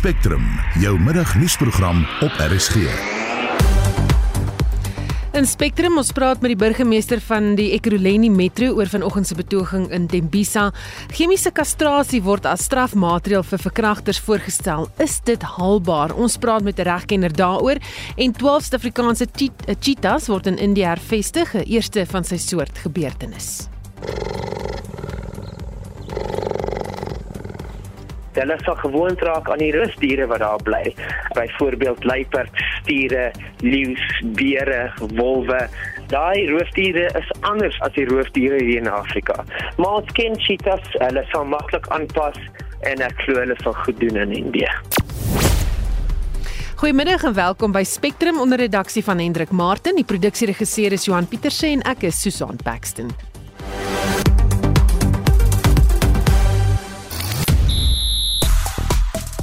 Spectrum, jou middagnuusprogram op RSG. In Spectrum ons praat met die burgemeester van die Ekurhuleni Metro oor vanoggend se betoging in Tembisa. Chemiese kastrasie word as strafmaatreël vir verkragters voorgestel. Is dit haalbaar? Ons praat met 'n regkenner daaroor en 12 Suid-Afrikaanse cheetahs word in Indië hervestig, 'n eerste van sy soort gebeurtenis. Hulle sal gewoond raak aan die rusdiere wat daar bly. Byvoorbeeld luiperds, stiere, leeu's, beere, wolwe. Daai roofdiere is anders as die roofdiere hier in Afrika. Maar ons ken cheetahs, hulle sal maklik aanpas en ek glo hulle sal goed doen in Indië. Goeiemiddag en welkom by Spectrum onder redaksie van Hendrik Martin. Die produksieregisseur is Johan Pieterse en ek is Susan Paxton.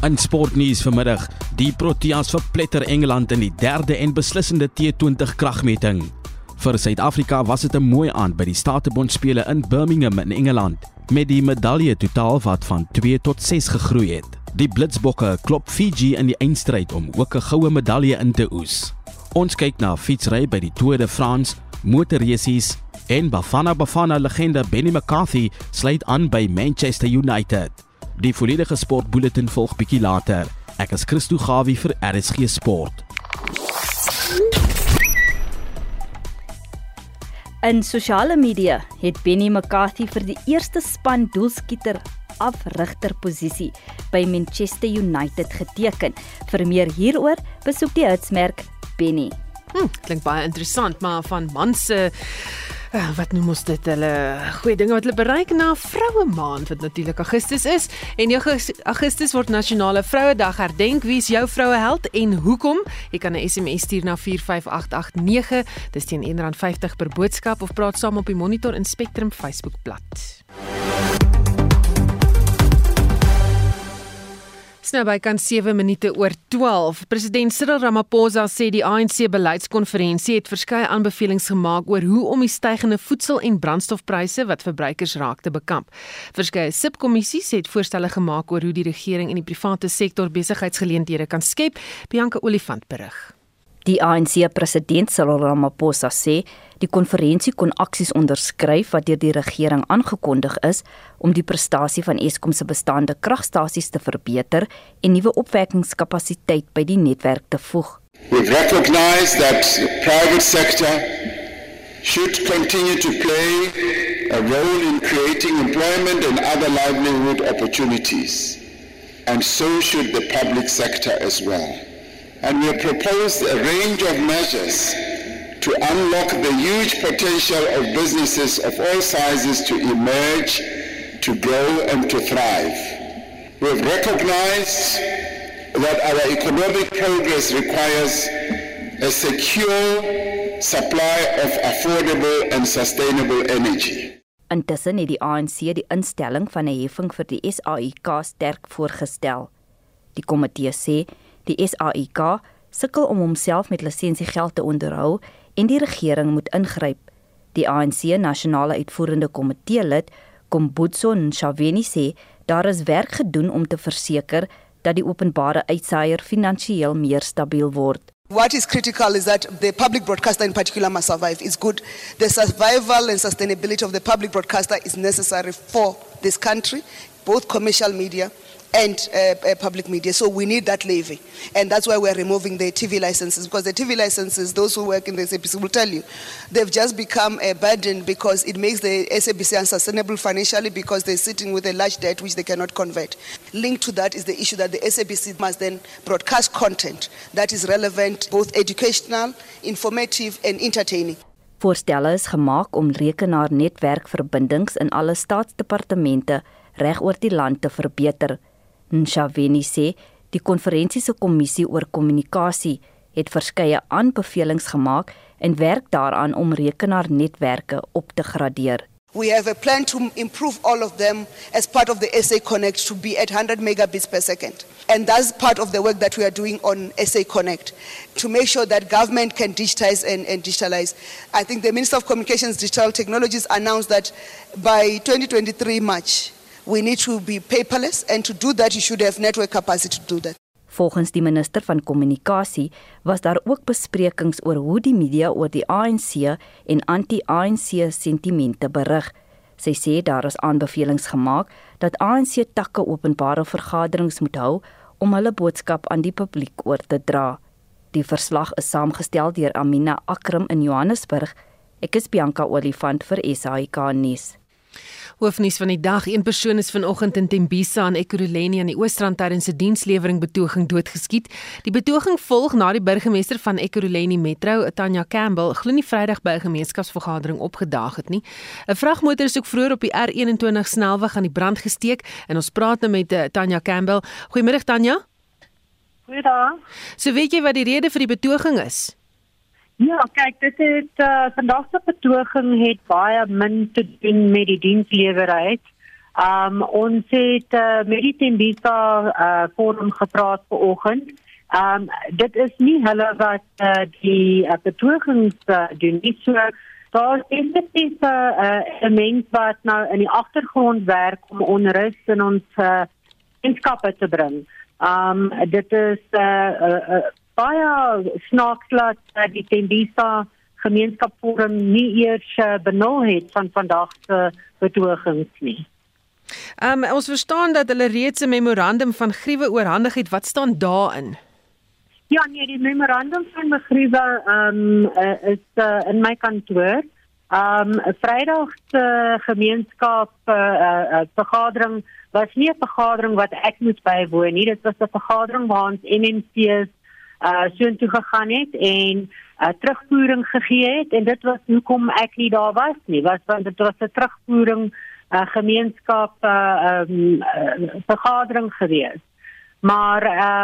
In sportnuus vanmiddag, die Proteas verpletter Engeland in die derde en beslissende T20 kragmeting. Vir Suid-Afrika was dit 'n mooi aand by die Statebond spele in Birmingham in Engeland met die medalje totaal wat van 2 tot 6 gegroei het. Die Blitsbokke klop Fiji in die eindstryd om ook 'n goue medalje in te oes. Ons kyk na fietsry by die Tour de France, motorresies en Bafana Bafana legende Benny McCarthy sluit aan by Manchester United. Die volledige sportbulletin volg bietjie later. Ek is Christo Gawie vir RSG Sport. In sosiale media het Benny McCarthy vir die eerste span doelskieter afrigterposisie by Manchester United geteken. Vir meer hieroor, besoek die hitsmerk Benny. Hm, klink baie interessant, maar van man se uh, wat noem ons dit hulle goeie dinge wat hulle bereik na vroue maand wat natuurlik Augustus is en jou Augustus word nasionale vrouedag herdenk. Wie is jou vroueheld en hoekom? Jy kan 'n SMS stuur na 45889. Dis teen R1.50 per boodskap of praat saam op die Monitor en Spectrum Facebookblad. Nou by kan 7 minute oor 12. President Cyril Ramaphosa sê die ANC beleidskonferensie het verskeie aanbevelings gemaak oor hoe om die stygende voedsel- en brandstofpryse wat verbruikers raak te bekamp. Verskeie subkommissies het voorstelle gemaak oor hoe die regering en die private sektor besigheidsgeleenthede kan skep. Bianca Olifant berig. Die ANC president Cyril Ramaphosa sê die konferensie kon aksies onderskryf wat deur die regering aangekondig is om die prestasie van Eskom se bestaande kragstasies te verbeter en nuwe opwekkingskapasiteit by die netwerk te voeg. We recognize that the private sector should continue to play a role in creating employment and other livelihood opportunities and so should the public sector as well. And we have proposed a range of measures to unlock the huge potential of businesses of all sizes to emerge, to grow and to thrive. We have recognized that our economic progress requires a secure supply of affordable and sustainable energy. Intussen het die ANC die instelling van 'n heffing vir die SAIK sterk voorgestel. Die komitee sê Die SAIK sukkel om homself met lisensiegeld te onderhou en die regering moet ingryp. Die ANC nasionale uitvoerende komitee lid, Kombutso Nshaveni sê daar is werk gedoen om te verseker dat die openbare uitsaier finansiëel meer stabiel word. What is critical is that the public broadcaster in particular must survive. It's good. The survival and sustainability of the public broadcaster is necessary for this country, both commercial media and uh, uh, public media. So we need that levy. And that's why we're removing the TV licenses because the TV licenses, those who work in the SABC will tell you, they've just become a burden because it makes the SABC unsustainable financially because they're sitting with a large debt which they cannot convert. Linked to that is the issue that the SABC must then broadcast content that is relevant, both educational, informative, and entertaining. Voorstelle is gemaak om rekenaarnetwerkverbindings in alle staatsdepartemente reg oor die land te verbeter. Nshaveni sê die konferensie se kommissie oor kommunikasie het verskeie aanbevelings gemaak en werk daaraan om rekenaarnetwerke op te gradeer. We have a plan to improve all of them as part of the SA Connect to be at 100 megabits per second. And that's part of the work that we are doing on SA Connect to make sure that government can digitize and, and digitalize. I think the Minister of Communications Digital Technologies announced that by 2023 March, we need to be paperless and to do that you should have network capacity to do that Volgens die minister van kommunikasie was daar ook besprekings oor hoe die media oor die ANC en anti-ANC sentimente berig. Sy sê daar is aanbevelings gemaak dat ANC takke openbare vergaderings moet hou om hulle boodskap aan die publiek oor te dra. Die verslag is saamgestel deur Amina Akram in Johannesburg. Ek is Bianca Olifant vir SAK nuus. Hoofnuus van die dag: Een persoon is vanoggend in Tembisa in Ekurhuleni aan die Oostrand tydens 'n dienslewering betoging doodgeskiet. Die betoging volg na die burgemeester van Ekurhuleni Metro, Tanya Campbell, glo nie Vrydag by 'n gemeenskapsvergadering opgedaag het nie. 'n Vragmotor is ook vroeër op die R21 snelweg aan die brand gesteek en ons praat nou met uh, Tanya Campbell. Goeiemôre Tanya. Goeiedag. So weet jy wat die rede vir die betoging is? Ja, kyk, dit het uh, vandag se betoging het baie min te doen met die dienslewerheid. Um ons het uh, met die Tembisa uh, forum gepraat vanoggend. Um dit is nie hulle wat uh, die uh, betogings uh, doen nie. So daar is definitief 'n uh, element wat nou in die agtergrond werk om onrus in ons uh, gemeenskappe te bring. Um dit is 'n uh, uh, uh, baie snaaks dat uh, die Tembisa gemeenskapsforum nie eers uh, benul het van vandag se betogings nie. Um, ons verstaan dat hulle reeds 'n memorandum van griewe oorhandig het. Wat staan daarin? Ja, nee, die memorandum van begriewe um, uh, is uh, in my kantoor. Um Vrydag se gemeenskap uh, uh, vergadering was nie 'n vergadering wat ek moes bywoon nie. Dit was 'n vergadering waar ons MNC's uh soontoe gegaan het en uh, terugvoering gegee het. En dit was hoekom ek nie daar was nie was want dit was 'n terugvoering uh, gemeenskap uh, um, uh, vergadering gewees. Maar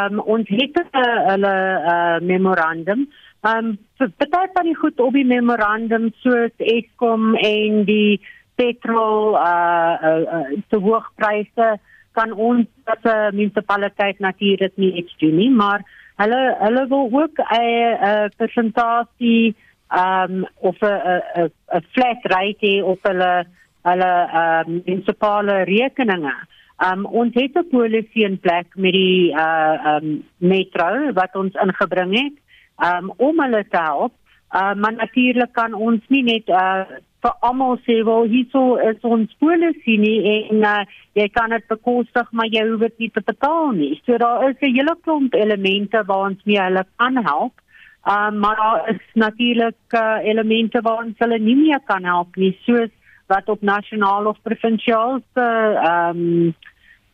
um, ons het 'n uh, memorandum. Um party van die goed op die memorandum soos Eskom en die petrol uh, uh, uh te hoogpryse kan ons as 'n munisipaliteit natuurlik nie iets doen nie maar Hulle hulle wil ook 'n persentasie um of 'n 'n flat rate op hulle hulle um munisipale rekeninge. Um ons het 'n polisie in plek met die uh um metro wat ons ingebring het um om hulle te help. Uh, maar natuurlik kan ons nie net uh vir almal sê wel hierso is ons polisie nie en uh, jy kan dit bekostig maar jy hoef dit nie te betaal nie. So daar is 'n hele klomp elemente waar ons mee hulle kan help. Um, maar daar is natuurlik uh, elemente waar ons hulle nie meer kan help nie soos wat op nasionaal of provinsiaal se ehm um,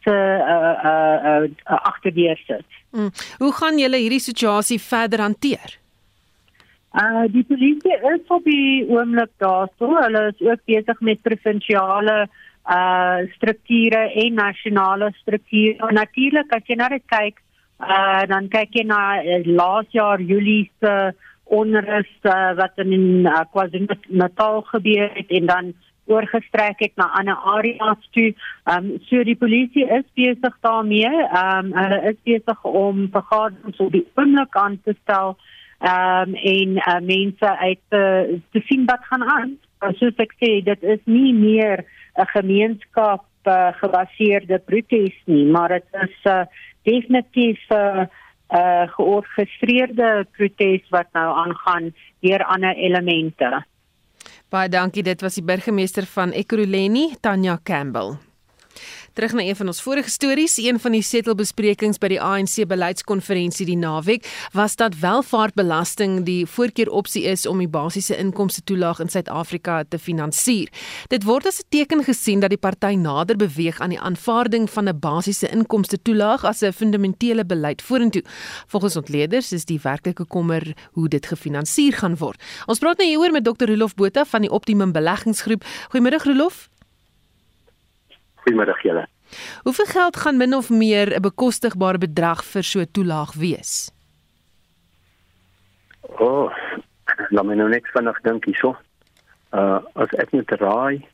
se uh, uh, uh, uh, agterdeur sit. Hmm. Hoe gaan julle hierdie situasie verder hanteer? Uh die polisie is op die oomblik daarso. Hulle is ook besig met provinsiale uh strukture en nasionale strukture. Natuurlik as jy na dit kyk, uh dan kyk jy na uh, laas jaar Julie se onrus uh, wat in uh, KwaZulu-Natal gebeur het en dan oorgestrek het na ander areas toe. Ehm um, so die polisie is besig daarmee. Ehm um, hulle is besig om vergaderings op die oomblik aan te stel um, en uh, mense uit uh, te sien wat gaan aan. Soos ek sê, dit is nie meer 'n gemeenskap uh, gebaseerde protes nie, maar dit is uh, definitief 'n uh, uh, georganiseerde protes wat nou aangaan deur ander elemente. Baie dankie, dit was die burgemeester van Ekurhuleni, Tanya Campbell. Terug na een van ons vorige stories, een van die setelbesprekings by die ANC beleidskonferensie die naweek was dat welvaartbelasting die voorkeuropsie is om die basiese inkomste toelaag in Suid-Afrika te finansier. Dit word as 'n teken gesien dat die party nader beweeg aan die aanvaarding van 'n basiese inkomste toelaag as 'n fundamentele beleid vorentoe. Volgens ontleeders is die werklike kommer hoe dit gefinansier gaan word. Ons praat nou hieroor met Dr. Rolof Botha van die Optimum Beleggingsgroep. Goeiemôre Rolof. Goeiemiddag julle. Hoeveel geld gaan min of meer 'n bekostigbare bedrag vir so 'n toelaag wees? O, oh, laat my nou net vinnig dink hierso. Uh as ek net raai,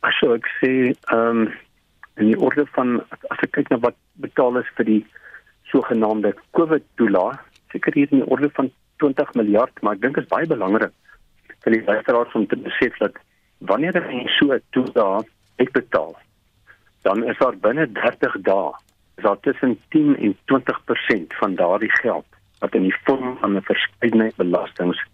as ek sê, ehm um, in die orde van as ek kyk na wat betaal is vir die sogenaamde COVID toelaag, seker hier in die orde van 20 miljard, maar ek dink dit is baie belangrik vir die luisteraars om te besef dat wanneer jy so 'n toelaag uitbetaal, dan is daar binne 30 dae is daar tussen 10 en 20% van daardie geld wat in die vorm van 'n verskeidenheid belastings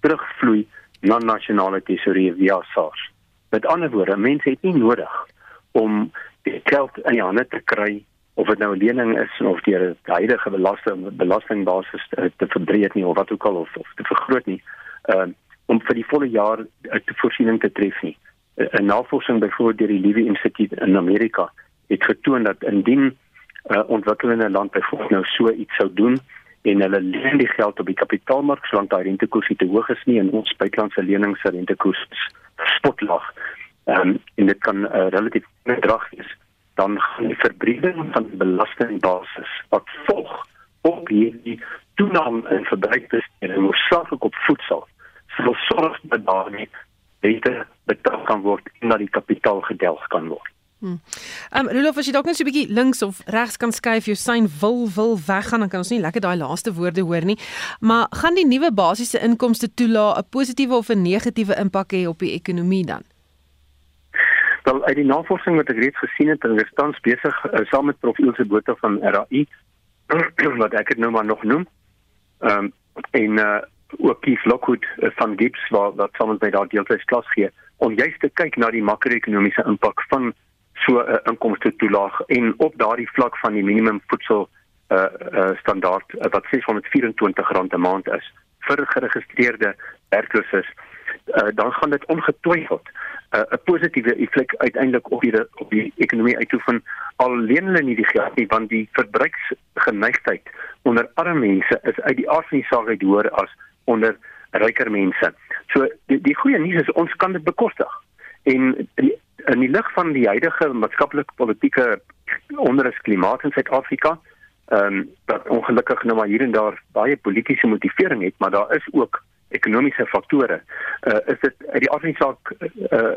terugvloei na nasionale tesourier via SARS. Met ander woorde, mense het nie nodig om die geld in die hande te kry of dit nou 'n lening is of deur 'n huidige belasting belastingbasis te, te verbreek nie of wat ook al of, of te vergroot nie. Uh, om vir die volle jaar uh, te voorsiening te tref nie. 'n Navorsing byvoorbeeld deur die Levy Institute in Amerika het getoon dat indien 'n uh, ontwikkelende land byvoorbeeld nou so iets sou doen en hulle leen die geld op die kapitaalmark solank daai rentekoers te hoog is nie en ons buitelandse lenings se rentekoers spotlaag um, en dit kan uh, relatief nedrag wees dan gaan die verbreding van die belastingbasis wat volg op hierdie toename in verbruikbesteding hoofsaaklik op voedsel sal sorg dat daar nie beter betaal kan word en dat die kapitaal gedelg kan word. Hmm. Ehm um, Rolof as jy dalk net so 'n bietjie links of regs kan skuif jou sein wil wil weggaan dan kan ons nie lekker daai laaste woorde hoor nie. Maar gaan die nuwe basiese inkomste toelaat 'n positiewe of 'n negatiewe impak hê op die ekonomie dan? Wel uit die navorsing wat ek reeds gesien het, is tans besig uh, saam met Prof Ilse Botha van RAI wat ek dit nou maar nog noem. Ehm um, en uh ook Keith Lockwood uh, van Gibbs wat wat saam met my daar deeltyds klas gee om juist te kyk na die makro-ekonomiese impak van so 'n uh, inkomste toelaag en op daardie vlak van die minimum voedsel uh, uh standaard uh, wat R624 'n maand is vir geregistreerde werkloses uh, dan gaan dit ongetwyfeld 'n uh, positiewe effek uiteindelik op die op die ekonomie uitoefen al leen hulle nie die geld nie want die verbruiksgeneigtheid onder arme mense is uit die aard van die saak uit hoër as onder ryker mense. So die, die goeie nuus is ons kan dit bekostig. En die, in die lig van die huidige maatskaplike politieke onrus klimaat in Suid-Afrika, ehm um, wat ongelukkig nou maar hier en daar baie politieke motivering het, maar daar is ook ekonomiese faktore. Uh is dit uit die afsinsaak uh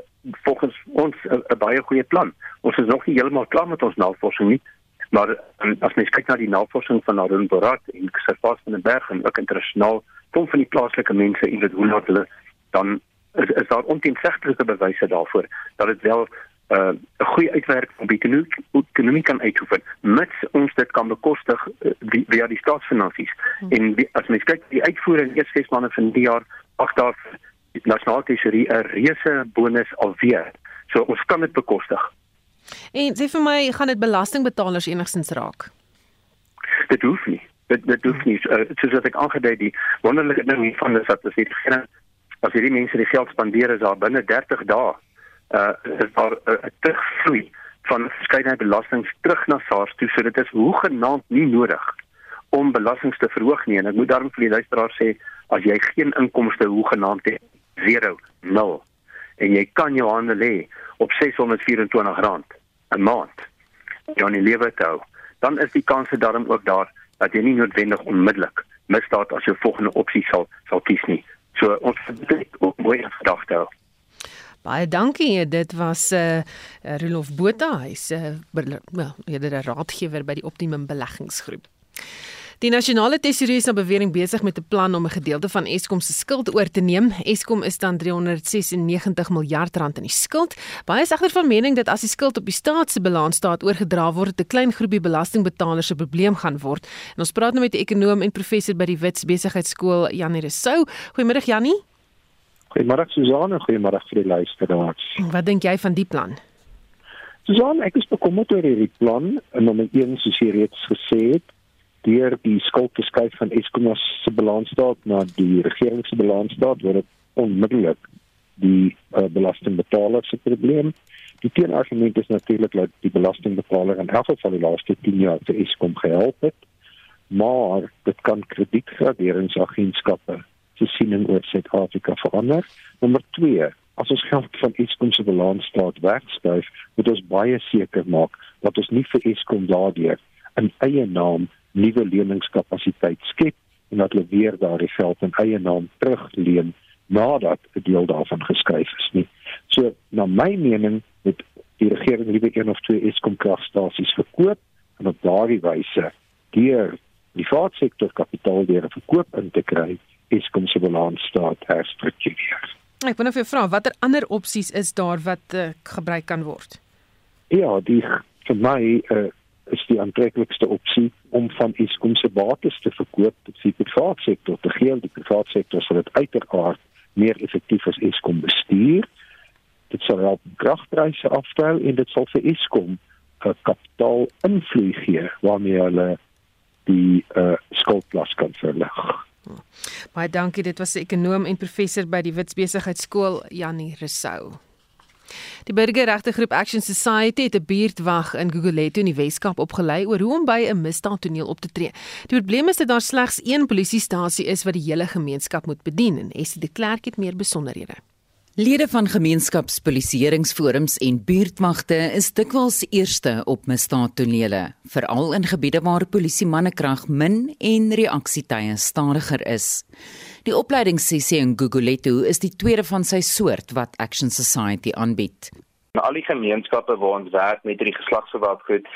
volgens ons 'n baie goeie plan. Ons is nog nie heeltemal klaar met ons navorsing nie, maar um, as mens kyk na die navorsing van Arun Borat en Servas van den Berg en ook internasionaal kom van die plaaslike mense en dit hoe laat hulle dan is, is daar onteenseglike bewyse daarvoor dat dit wel 'n uh, goeie uitwerking op die ekonomie kan uitoefen mits ons dit kan bekostig uh, via die staatsfinansies. Hmm. en die, as mens kyk die uitvoering eers ses maande van die jaar ag daar nasionale tesorie 'n reuse bonus alweer. So ons kan dit bekostig. En sê vir my gaan dit belastingbetalers enigstens raak? Dit hoef nie dit dit hoef nie uh, soos wat ek aangedui die wonderlike ding hiervan is dat as jy as hierdie mense die geld spandeer is daar binne 30 dae uh is daar 'n uh, terugvloei van verskeidenheid belastings terug na SARS toe. So dit is hoegenaamd nie nodig om belastings te verhoog nie. En ek moet daarom vir die luisteraar sê as jy geen inkomste hoegenaamd het 0 0 en jy kan jou hande lê op R624 'n maand jy aan die lewe te hou dan is die kans daarom ook daar dat jy nie noodwendig onmiddellik misdaad as jou volgende opsie sal sal kies nie. So ons het ook mooi gedagte hou. Baie dankie. Dit was eh uh, Rolof Botha, hy's 'n uh, well, eerder 'n raadgewer by die Optimum Beleggingsgroep. Die nasionale tesourier is nou bewering besig met 'n plan om 'n gedeelte van Eskom se skuld oor te neem. Eskom is dan 396 miljard rand in die skuld. Baie is egter van mening dat as die skuld op die staat se balans staat oorgedra word, 'n klein groepie belastingbetalers se probleem gaan word. En ons praat nou met 'n ekonom en professor by die Wits Besigheidsskool, Janie Resou. Goeiemôre Janie. Goeiemôre Suzanne, goeiemôre vir die luisteraars. Wat dink jy van die plan? Suzanne, ek is bekommerd oor hierdie plan en nommer 1 soos jy reeds gesê het deur die skuld te skuif van Eskom se balansstaat na die regering se balansstaat word dit onmiddellik die uh, belastingbetaler se probleem. Die teenargument is natuurlik dat die belastingbetaler in elk geval die laaste 10 jaar te Eskom gehelp het, maar dit kan kredietgraderingsagentskappe se siening oor Suid-Afrika verander. Nommer 2 As ons geld van Eskom se balansstaat wegskuif, moet ons baie seker maak dat ons nie vir Eskom daardeur in eie naam nuwe leningskapasiteit skep en dat hulle weer daardie geld in eie naam terugleen nadat 'n deel daarvan geskuif is nie. So na my mening moet die regering liewer een of twee Eskom kragstasies verkoop en op daardie wyse deur die vaartsektor kapitaal deur verkoop in te kry Eskom se balans staat herstruktureer. Ek wou net vir vra watter ander opsies is daar wat uh, gebruik kan word? Ja, die vir my uh, is die aantreklikste opsie om van Eskom se bates te verkoop tot die private sektor te gee. Die private sektor sal dit uiteraard meer effektief as Eskom bestuur. Dit sal help kragpryse afstel en dit sal vir Eskom 'n kapitaal invloed gee waarmee hulle die uh, skuldlas kan verlig. Baie dankie. Dit was 'n ekonom en professor by die Wits Besigheidsskool, Janie Resou. Die burgerregtegroep Action Society het 'n buurtwag in Gugulethu in die Weskaap opgelei oor hoe om by 'n misdaadtoneel op te tree. Die probleem is dat daar slegs een polisiestasie is wat die hele gemeenskap moet bedien en Essie de Klerk het meer besonderhede. Lede van gemeenskapspolisieeringsforums en buurtmagte is dikwels eerste op misdaadtonele, veral in gebiede waar polisie mannekrag min en reaksietye stadiger is. Die opleidingssessie in Gugulethu is die tweede van sy soort wat Action Society aanbied. In al die gemeenskappe waar ons werk met die geslagsgeweld goed,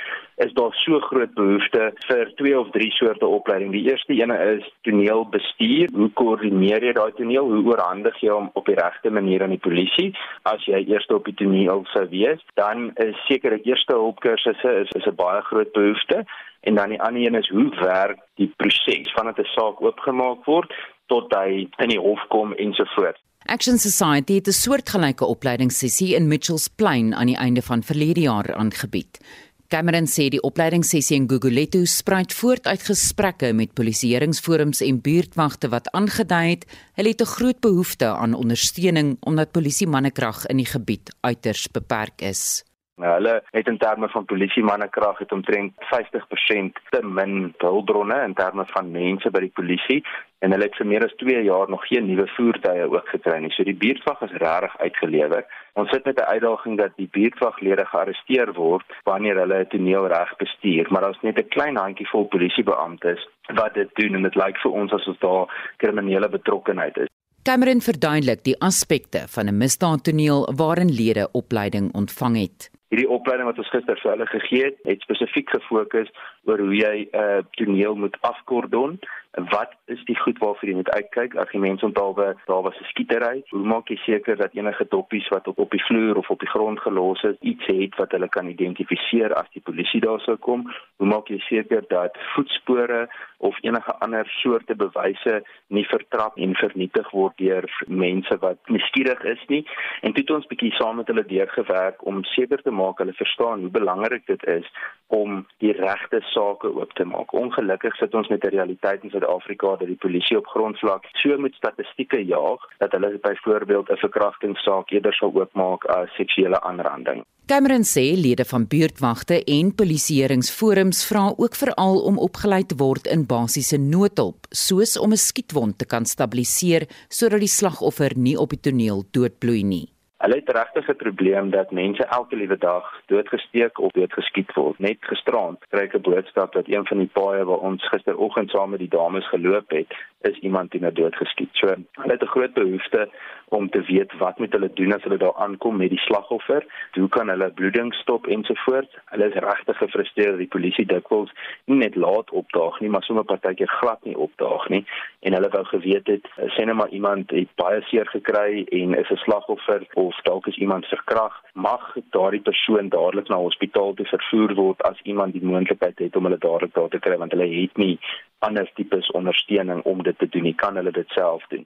is daar so groot behoefte vir twee of drie soorte opleiding. Die eerste ene is toneelbestuur. Hoe koördineer jy daai toneel? Hoe oorhandig jy hom op die regte manier aan die polisie as jy eers op die toneel sou wees? Dan is seker die eerste hulpkursusse is is 'n baie groot behoefte. En dan die ander een is hoe werk die proses vandat 'n saak oopgemaak word tot hy in die hof kom ensovoorts. Action Society het 'n soortgelyke opleidingssessie in Mitchells Plain aan die einde van verlede jaar aangebied. Cameron sê die opleidingssessie in Gugulethu spruit voort uit gesprekke met polisieeringsforums en buurtwagte wat aangedui het hulle het 'n groot behoefte aan ondersteuning omdat polisie mannekrag in die gebied uiters beperk is. Nou, hulle het in terme van polisie mannekrag het omtrent 50% te min hulpbronne in terme van mense by die polisie en hulle het vir meer as 2 jaar nog geen nuwe voertuie ook gekry nie. So die buurtwag is regtig uitgelewer. Ons sit met 'n uitdaging dat die buurtwaglede gearresteer word wanneer hulle 'n toneel reg bestuur, maar daar's net 'n klein handjievol polisiebeamptes wat dit doen en dit lyk vir ons asof daar kriminele betrokkenheid is. Cameron verduidelik die aspekte van 'n misdaadtoneel waarin lede opleiding ontvang het. Hierdie opleiding wat ons gister vir hulle gegee het, het spesifiek gefokus oor hoe jy 'n uh, toneel moet afkordon. Wat is die goed waarvoor jy moet uitkyk as jy mense onthaalwe daar was 'n skietery? Hoe maak jy seker dat enige doppies wat op op die vloer of op die grond gelos is, iets het wat hulle kan identifiseer as die polisie daar sou kom? Hoe maak jy seker dat voetspore of enige ander soorte bewyse nie vertrap en vernietig word deur mense wat nuuskierig is nie? En toe het ons bietjie saam met hulle deurgewerk om seker te maak hulle verstaan hoe belangrik dit is om die regte sake oop te maak. Ongelukkig sit ons met 'n realiteit in Suid-Afrika dat die polisie op grondvlak so met statistieke jaag dat hulle byvoorbeeld 'n verkrachtingssaak eerder sal oopmaak as seksuele aanranding. Cameron sê lede van buurtwagte en polisieeringsforums vra ook veral om opgelei te word in basiese noodhulp, soos om 'n skietwond te kan stabiliseer sodat die slagoffer nie op die toneel doodbloei nie. Hulle het regtig 'n probleem dat mense elke liewe dag doodgesteek of doodgeskiet word. Net gisterand kry ek 'n boodskap dat een van die paaie waar ons gisteroggend saam met die dames geloop het, is iemand teen 'n doodgeskiet. So, hulle het 'n groot behoefte om te weet wat moet hulle doen as hulle daar aankom met die slagoffer? Hoe kan hulle bloeding stop ensovoorts? Hulle is regtig gefrustreerd dat die polisie dikwels nie net laat opdaag nie, maar sommer partykeer glad nie opdaag nie en hulle wou geweet het, sê net maar iemand het baie seer gekry en is 'n slagoffer of dalk is iemand verkragt, mag daardie persoon dadelik na hospitaal toe vervoer word as iemand die moontlikheid het om hulle dadelik daar te kry want hulle het nie ander tipes ondersteuning om dit te doen nie, kan hulle dit self doen.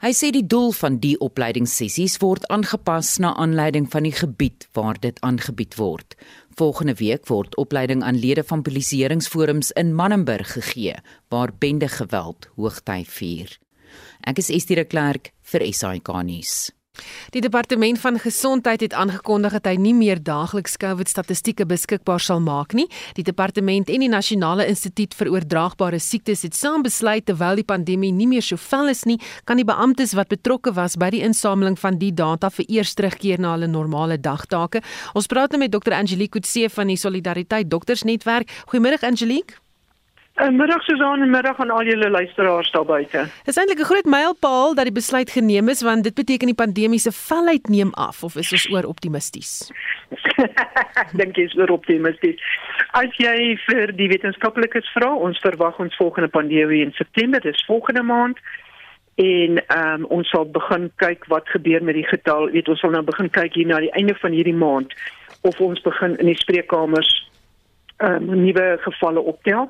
Hy sê die doel van die opleidingssessies word aangepas na aanleiding van die gebied waar dit aangebied word. Volgende week word opleiding aan lede van polisieeringsforums in Mannenburg gegee waar bende geweld hoogtyd vier. Ek is Estie de Klerk vir SAK nuus. Die departement van gesondheid het aangekondig dat hy nie meer daagliks COVID-statistieke beskikbaar sal maak nie. Die departement en die Nasionale Instituut vir Oordraagbare Siektes het saam besluit terwyl die pandemie nie meer so vel is nie, kan die beamptes wat betrokke was by die insameling van die data vir eers terugkeer na hulle normale dagtake. Ons praat nou met Dr. Angelique Kutse van die Solidariteit Doktersnetwerk. Goeiemôre Angelique. En middag Susan en middag aan al julle luisteraars daar buite. Dit is eintlik 'n groot mylpaal dat die besluit geneem is want dit beteken die pandemie se velheid neem af of is ons oor optimisties? Ek dink jy is oor optimisties. As jy vir die wetenskaplikes vra, ons verwag ons volgende pandemie in September, dis volgende maand en um, ons sal begin kyk wat gebeur met die getal. Weet ons sal nou begin kyk hier na die einde van hierdie maand of ons begin in die spreekkamers um, nuwe gevalle optel.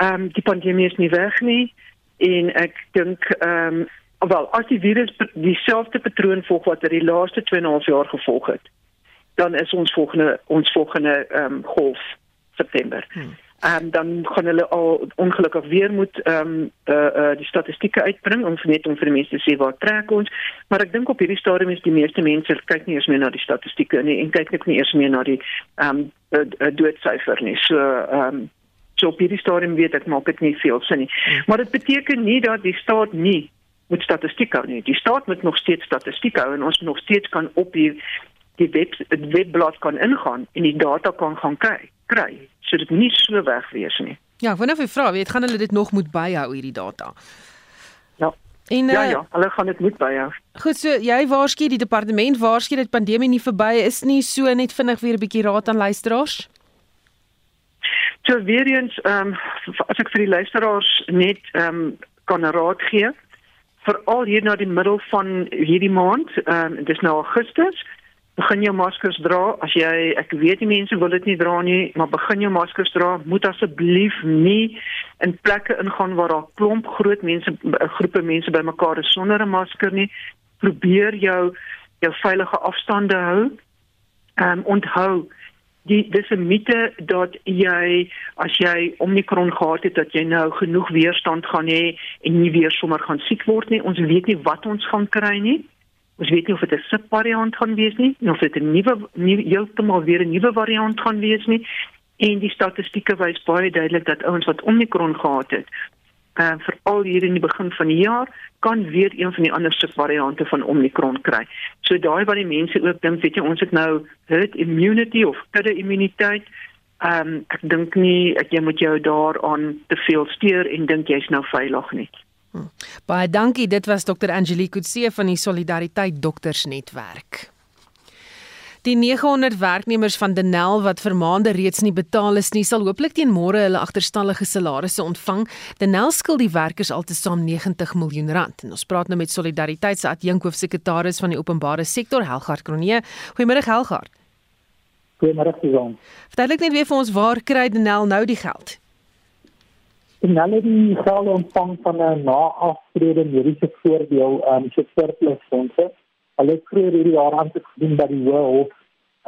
Ehm um, die pandemie is nie weg nie en ek dink ehm um, wel as die virus dieselfde patroon volg wat er die laaste 2,5 jaar gevolg het, dan is ons volgende ons volgende ehm um, golf September. Hmm. Um, dan gaan hulle al ongelukkig weer moet ehm um, eh uh, uh, die statistieke uitbring om net om vir die mense te sê waar trek ons. Maar ek dink op hierdie stadium is die meeste mense kyk nie eens meer na die statistieke nie en kyk net nie eers meer na die ehm um, uh, uh, doodsyfer nie. So ehm um, so op hierdie stadium weet ek maak dit nie veel sin nie hmm. maar dit beteken nie dat die staat nie moet statistiek hou nie die staat moet nog steeds statistiek hou en ons nog steeds kan op die die web die webblad kan ingaan en die data kan gaan kyk kry sodat dit nie so wegwees nie. Ja, wanneer jy vra, weet gaan hulle dit nog moet byhou hierdie data? Ja. En, ja ja, hulle gaan dit moet byhou. Goed, so jy waarsku die departement waarsku dat pandemie nie verby is nie, so net vinnig weer 'n bietjie raad aan luisteraars. So weer eens, ehm um, as ek vir die luisteraars net ehm um, kan raad gee, veral hier na die middel van hierdie maand, ehm um, dis nou Augustus, begin jou maskers dra. As jy ek weet die mense wil dit nie dra nie maar begin jou maskers dra. Moet asseblief nie in plekke ingaan waar daar klomp groot mense groepe mense bymekaar is sonder 'n masker nie. Probeer jou jou veilige afstande hou. Ehm um, onthou die dis 'n mite dat jy as jy omikron gehad het dat jy nou genoeg weerstand gaan hê en nie weer sommer gaan siek word nie ons weet nie wat ons gaan kry nie Ons weet nie of dit 'n subvariant gaan wees nie, of dit 'n nuwe nuwe heeltemal weer 'n nuwe variant gaan wees nie. En die statistieke wys baie duidelik dat ouens wat Omicron gehad het, uh veral hier in die begin van die jaar, kan weer een van die ander subvariante van Omicron kry. So daai wat die mense ook dink, weet jy, ons het nou herd immunity of kudde immuniteit. Um ek dink nie ek jy moet jou daaraan te veel steur en dink jy's nou veilig nie. Hm. Baie dankie. Dit was Dr. Angelique Kutse van die Solidariteit Doktersnetwerk. Die 900 werknemers van Denel wat vir maande reeds nie betaal is nie, sal hooplik teen môre hulle agterstallige salarisse ontvang. Denel skuld die werkers altesaam 90 miljoen rand. En ons praat nou met Solidariteit se adjunkhoofsekretaris van die openbare sektor, Helgard Kronee. Goeiemôre Helgard. Goeiemôre Susan. Verduidelik net weer vir ons waar kry Denel nou die geld? en hulle die geld ontvang van 'n naaftrede mediese voordeel um so surplus fondse. Hulle het vroeër hierdie jaar aan te gedoen by die Hof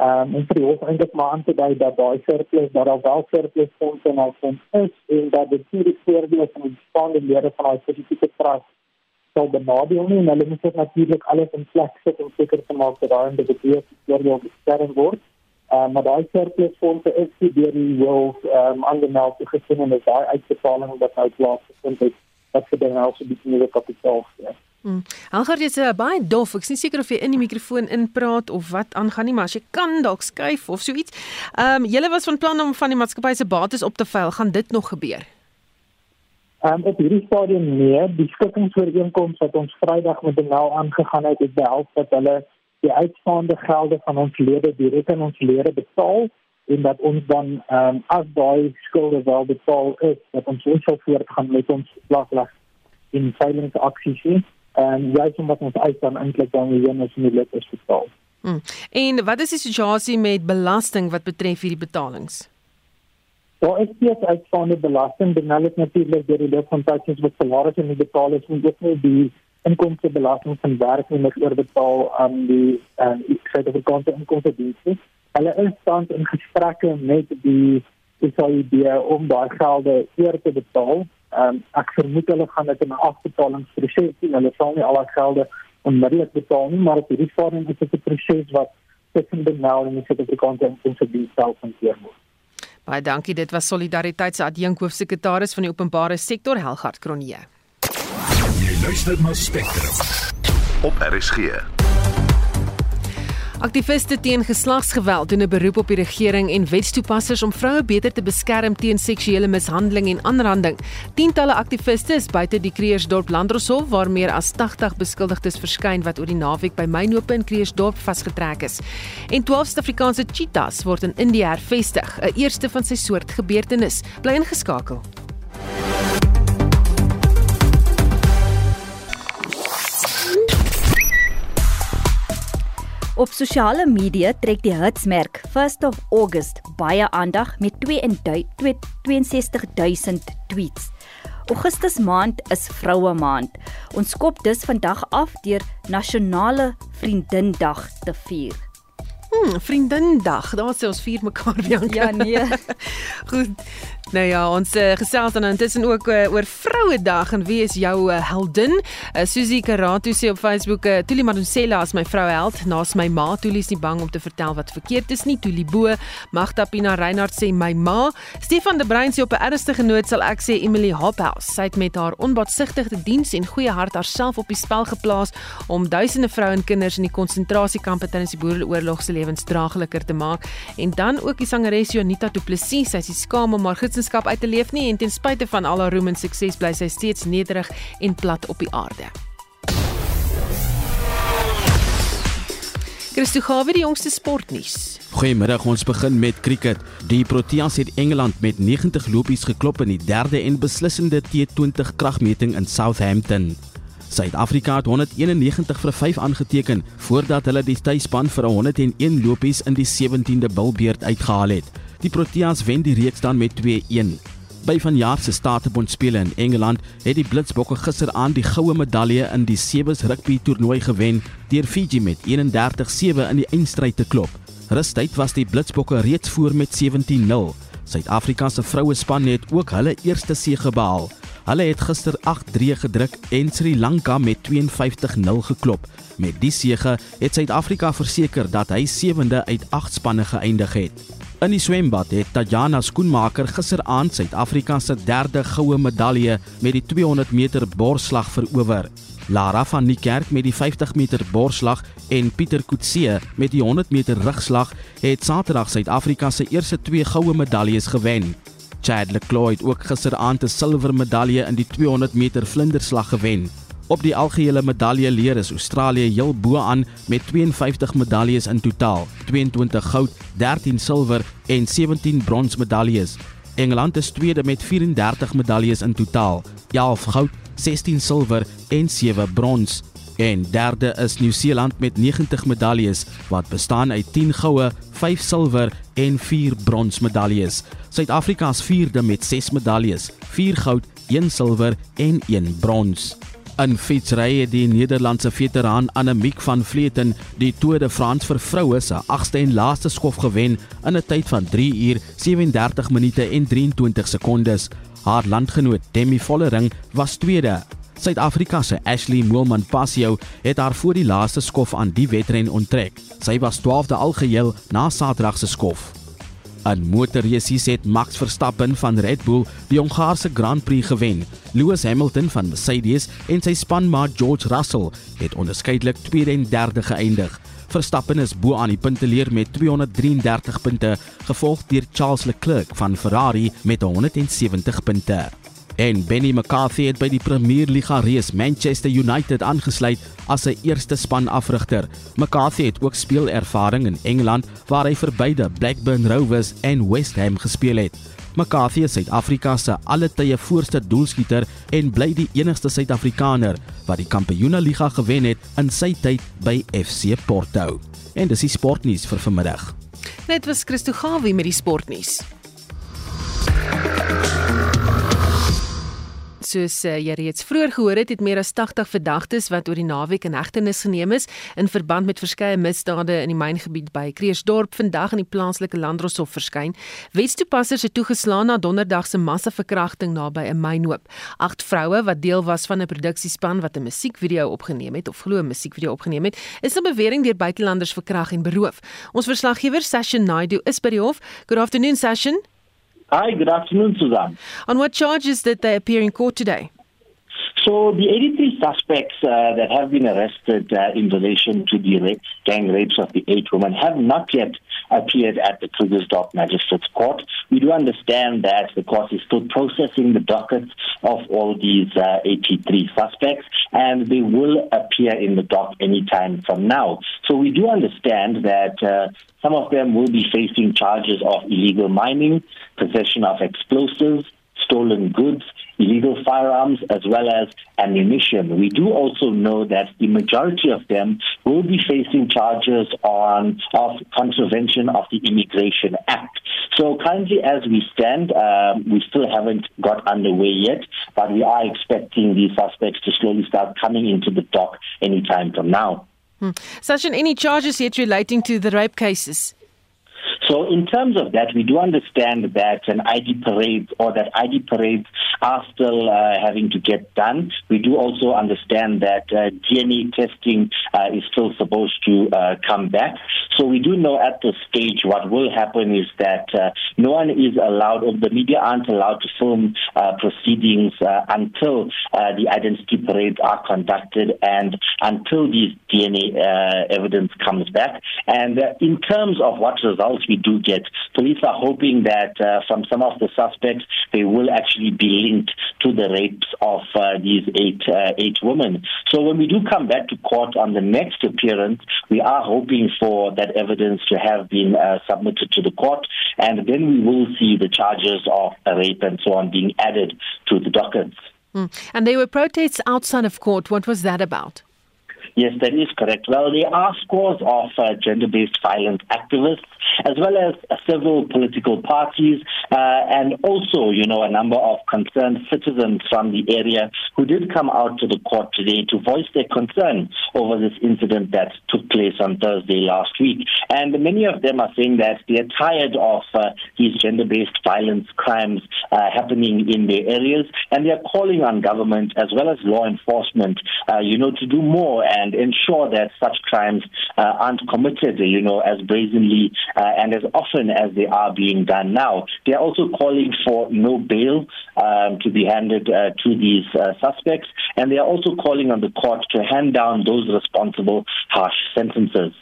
um en vir die Hof eintlik maar aan te dui dat daai surplus dat daar wel surplus fondse hulle fonds is en dat die voordeel van die bestaande lede van daai spesifieke trust sal benadeel nie en hulle moet natuurlik alles in plek sit om seker te maak dat daai individue voordeel beskerm word. Uh, maar daai surplus fondse is die deur die wil um aangemeld te gesien en is daai uitbetaling wat nou plaasgevind het wat vir dan also die nuwe kapitaal gee. Hmm. Algaar jy sê baie dof. Ek is nie seker of jy in die mikrofoon inpraat of wat aangaan nie, maar as jy kan dalk skuif of so iets. Ehm um, julle was van plan om van die maatskappy se bates op te veil. Gaan dit nog gebeur? Ehm um, op hierdie stadium nee, die skikkingsooreenkoms wat ons Vrydag met Denel aangegaan het, het behels dat hulle die uitstaande gelde van ons lede direk aan ons lede betaal en dat ons dan ehm um, as daai skulde wel betaal is dat ons sal voortgaan met ons plaaslig in veilingsaksies en um, jy sê wat ons uit dan eintlik dan weer ons lede is betaal. Hmm. En wat is die situasie met belasting wat betref hierdie betalings? Daar is steeds uitstaande belasting, dan hulle natuurlik deur die loop van tyd wat salarisse nie betaal is en ook nie die inkomstebelasting van werknemers oorbetaal aan die aan die Suid-Afrikaanse inkomstediens. Hulle is tans in gesprekke met die SAID om daai gelde eer te betaal. Um, ek vermoed hulle gaan dit in 'n afbetalingsproses doen. Hulle sal nie al die gelde onmiddellik betaal nie, maar op hierdie stadium is dit 'n proses wat tussen die nou en die Suid-Afrikaanse inkomstediens self hanteer word. Baie dankie. Dit was Solidariteit se adjunkhoofsekretaris van die openbare sektor Helgard Kronje. Luister na Spectrum op RSG. Aktiviste teen geslagsgeweld doen 'n beroep op die regering en wetstoepassers om vroue beter te beskerm teen seksuele mishandeling en aanranding. Tientalle aktiviste is buite die Kreersdorp Landroshof waar meer as 80 beskuldigdes verskyn wat oor die naweek by mynope in Kreersdorp vasgetrek is. En 12 Suid-Afrikaanse cheetahs word in Indië hervestig, 'n eerste van sy soort gebeurtenis. Bly ingeskakel. Op sosiale media trek die hitsmerk 1st of August baie aandag met 62000 tweets. Augustus maand is vroue maand. Ons skop dus vandag af deur Nasionale Vriendindag te vier. Hmm, vriendindag. Daar sê ons vier mekaar Bianca. Ja, nee. Goed. Nou ja, ons uh, gesels dan intussen ook uh, oor Vrouedag en wie is jou uh, heldin? Uh, Susie Karato sê op Facebook, uh, Tuli Madonsela is my vroueheld, naas my ma. Tuli is nie bang om te vertel wat verkeerd is nie. Tuli Bo, Magda Pina Reinhardt sê my ma. Stefan de Bruin sê op 'n ernstige noot sal ek sê Emily Hophouse. Sy het met haar onbaatsigtige diens en goeie hart haarself op die spel geplaas om duisende vroue en kinders in die konsentrasiekampe tydens die Boereoorlog se lewens draagliker te maak. En dan ook die sangeres Jonita Du Plessis, sy is skaam om haar Christendom uit te leef nie en ten spyte van al haar roem en sukses bly sy steeds nederig en plat op die aarde. Christo Gawe die jongste sportnuus. Goeiemiddag, ons begin met cricket. Die Proteas het Engeland met 90 lopies geklop in die derde en beslissende T20 kragmeting in Southampton. Suid-Afrika het 191 vir 5 aangeteken voordat hulle die tuisspan vir 101 lopies in die 17de bilbeerd uitgehaal het. Die Proteas wen die reeks dan met 2-1. By vanjaar se Statebondspele in Engeland het die Blitsbokke gisteraand die goue medalje in die Sebes rugby toernooi gewen deur Fiji met 31-7 in die eindstryd te klop. Rustyd was die Blitsbokke reeds voor met 17-0. Suid-Afrika se vroue span het ook hulle eerste sege behaal. Hulle het gister 8-3 gedruk en Sri Lanka met 52-0 geklop. Met die sege het Suid-Afrika verseker dat hy sewende uit 8 spanne geëindig het. In die swembad het Tajana Skoenmaker gisteraand Suid-Afrika se derde goue medalje met die 200 meter borsslag verower. Lara van die Kerk met die 50 meter borsslag en Pieter Kutse met die 100 meter rugslag het Saterdag Suid-Afrika se eerste twee goue medaljes gewen. Chad Leclerc het ook gisteraand 'n silwer medalje in die 200 meter vlinderslag gewen. Op die algehele medalje leer is Australië heel bo aan met 52 medaljes in totaal, 22 goud, 13 silwer en 17 brons medaljes. Engeland is tweede met 34 medaljes in totaal, 11 goud, 16 silwer en 7 brons. En derde is Nieu-Seeland met 90 medaljes wat bestaan uit 10 goue, 5 silwer en 4 brons medaljes. Suid-Afrika is vierde met 6 medaljes, 4 goud, 1 silwer en 1 brons. In fietsry het die Nederlandse veteraan Annemiek van Vleuten die Tour de France vir vroue se 8ste en laaste skof gewen in 'n tyd van 3 uur 37 minute en 23 sekondes. Haar landgenoot Demi Vollering was tweede. Suid-Afrika se Ashley Moelman Passio het haar voor die laaste skof aan die wedren onttrek. Sy was 12de algeheel na Saterdag se skof. In motorresies het Max Verstappen van Red Bull die Hongaarse Grand Prix gewen. Lewis Hamilton van Mercedes en sy spanmaat George Russell het onderskeidelik tweede en derde geëindig. Verstappen is bo aan die punteleer met 233 punte, gevolg deur Charles Leclerc van Ferrari met 170 punte. En Benny McCarthy het by die Premier Liga reus Manchester United aangesluit as sy eerste spanafrigter. McCarthy het ook speelervaring in Engeland waar hy vir beide Blackburn Rovers en West Ham gespeel het. McCarthy is Suid-Afrika se alle tye voorste doelskieter en bly die enigste Suid-Afrikaner wat die Kampioenligga gewen het in sy tyd by FC Porto. En dis die sportnuus vir vanmiddag. Net was Christo Gawie met die sportnuus. Soos uh, jy reeds vroeër gehoor het, het meer as 80 verdagtes wat oor die naweek in hegtenis geneem is in verband met verskeie misdade in die myngebied by Kreersdorp vandag in die plaaslike landroshof verskyn. Wetstoepassers het toegeslaan na donderdag se massaverkrachting naby 'n mynhoop. Agt vroue wat deel was van 'n produksiespan wat 'n musiekvideo opgeneem het of glo 'n musiekvideo opgeneem het, is op bewering deur buitelanders verkragt en beroof. Ons verslaggewer Sashin Naidu is by die hof. Good afternoon Sashin. Hi, good afternoon, Suzanne. On what charges did they appear in court today? So the 83 suspects uh, that have been arrested uh, in relation to the rape, gang rapes of the eight women have not yet appeared at the Krugersdorp Magistrates Court. We do understand that the court is still processing the dockets of all these uh, 83 suspects and they will appear in the dock anytime from now. So we do understand that uh, some of them will be facing charges of illegal mining, possession of explosives, stolen goods, illegal firearms as well as ammunition. We do also know that the majority of them will be facing charges on of contravention of the Immigration Act. So currently, as we stand, um, we still haven't got underway yet, but we are expecting these suspects to slowly start coming into the dock anytime from now. Hmm. Sachin, any charges yet relating to the rape cases? So, in terms of that, we do understand that an ID parade or that ID parades are still uh, having to get done. We do also understand that uh, DNA testing uh, is still supposed to uh, come back. So, we do know at this stage what will happen is that uh, no one is allowed, or the media aren't allowed to film uh, proceedings until the identity parades are conducted and until these DNA evidence comes back. And in terms of what results we do get. Police are hoping that uh, from some of the suspects, they will actually be linked to the rapes of uh, these eight uh, eight women. So when we do come back to court on the next appearance, we are hoping for that evidence to have been uh, submitted to the court, and then we will see the charges of rape and so on being added to the dockets. Mm. And there were protests outside of court. What was that about? Yes, that is correct. Well, there are scores of uh, gender based violence activists, as well as uh, several political parties, uh, and also, you know, a number of concerned citizens from the area who did come out to the court today to voice their concern over this incident that took place on Thursday last week. And many of them are saying that they're tired of uh, these gender based violence crimes uh, happening in their areas, and they're calling on government as well as law enforcement, uh, you know, to do more and ensure that such crimes uh, aren't committed, you know, as brazenly uh, and as often as they are being done now. They're also calling for no bail um, to be handed uh, to these uh, suspects, and they are also calling on the court to hand down those responsible harsh sentences.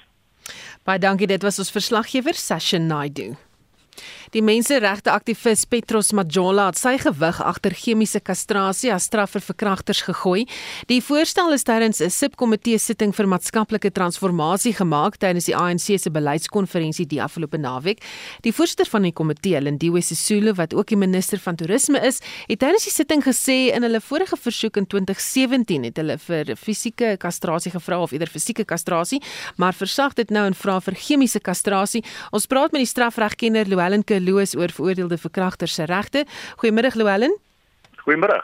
Baie dankie, dit was ons verslaggewer Sashin Naidu. Die menseregte aktivis Petros Majola het sy gewig agter chemiese kastrasie as straf vir verkragters gegooi. Die voorstel is tydens 'n subkomitee sitting vir maatskaplike transformasie gemaak tydens die ANC se beleidskonferensie die afgelope naweek. Die voorsitter van die komitee, Lindiwe Sisulu, wat ook die minister van toerisme is, het tydens die sitting gesê in hulle vorige versoek in 2017 het hulle vir fisieke kastrasie gevra of eerder fisieke kastrasie, maar versag dit nou en vra vir chemiese kastrasie. Ons praat met die strafregkenner Louwelen Loos oor veroordeelde verkragters se regte. Goeiemôre Louwelen. Goeiemôre.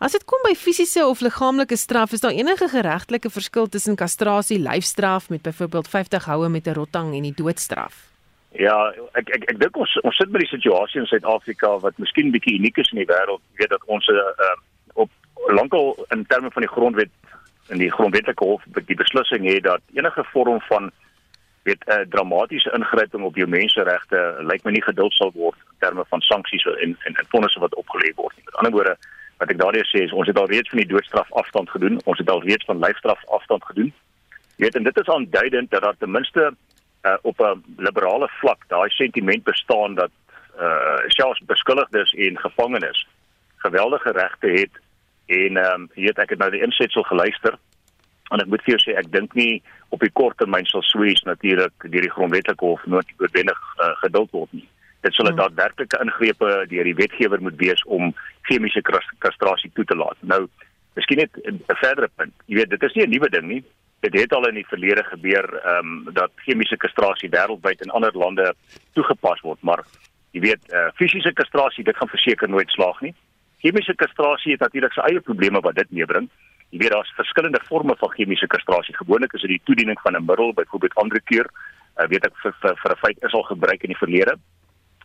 As dit kom by fisiese of liggaamlike straf, is daar enige geregtelike verskil tussen kastrasie, lyfstraf met byvoorbeeld 50 houe met 'n rotang en die doodstraf? Ja, ek ek ek dink ons ons sit met die situasie in Suid-Afrika wat miskien bietjie uniek is in die wêreld. Weet dat ons uh, op lankal in terme van die grondwet in die grondwetlike hof die beslissing het dat enige vorm van weet 'n uh, dramatiese ingryping op jou menseregte lyk my nie geduld sal word in terme van sanksies en en en vonnisse wat opgelê word nie. Met ander woorde, wat ek daardie sê is ons het al reeds van die doodstraf afstand gedoen. Ons het al reeds van lyfstraf afstand gedoen. Jy weet en dit is aanduidend dat daar ten minste uh, op 'n liberale vlak daai sentiment bestaan dat uh selfs beskuldigdes en gevangenes geweldige regte het en ehm um, jy weet ek het nou die insetsel geluister en ek moet vir jou sê ek dink nie op die kort termyn sal Swiss natuurlik deur die grondwetlike hof noodwendig uh, geduld word nie. Dit sal 'n hmm. daadwerklike ingrepe deur die wetgewer moet wees om chemiese kastrasie toe te laat. Nou, miskien net 'n verdere punt. Jy weet, dit is nie 'n nuwe ding nie. Dit het al in die verlede gebeur ehm um, dat chemiese kastrasie wêreldwyd in ander lande toegepas word, maar jy weet, uh, fisiese kastrasie dit gaan verseker nooit slaag nie. Chemiese kastrasie het natuurlik sy eie probleme wat dit meebring. Weet daar's verskillende forme van chemiese kastrasie. Gewoonlik is dit die toediening van 'n middel, byvoorbeeld ander keer, uh, weet ek vir, vir 'n feit is al gebruik in die verlede.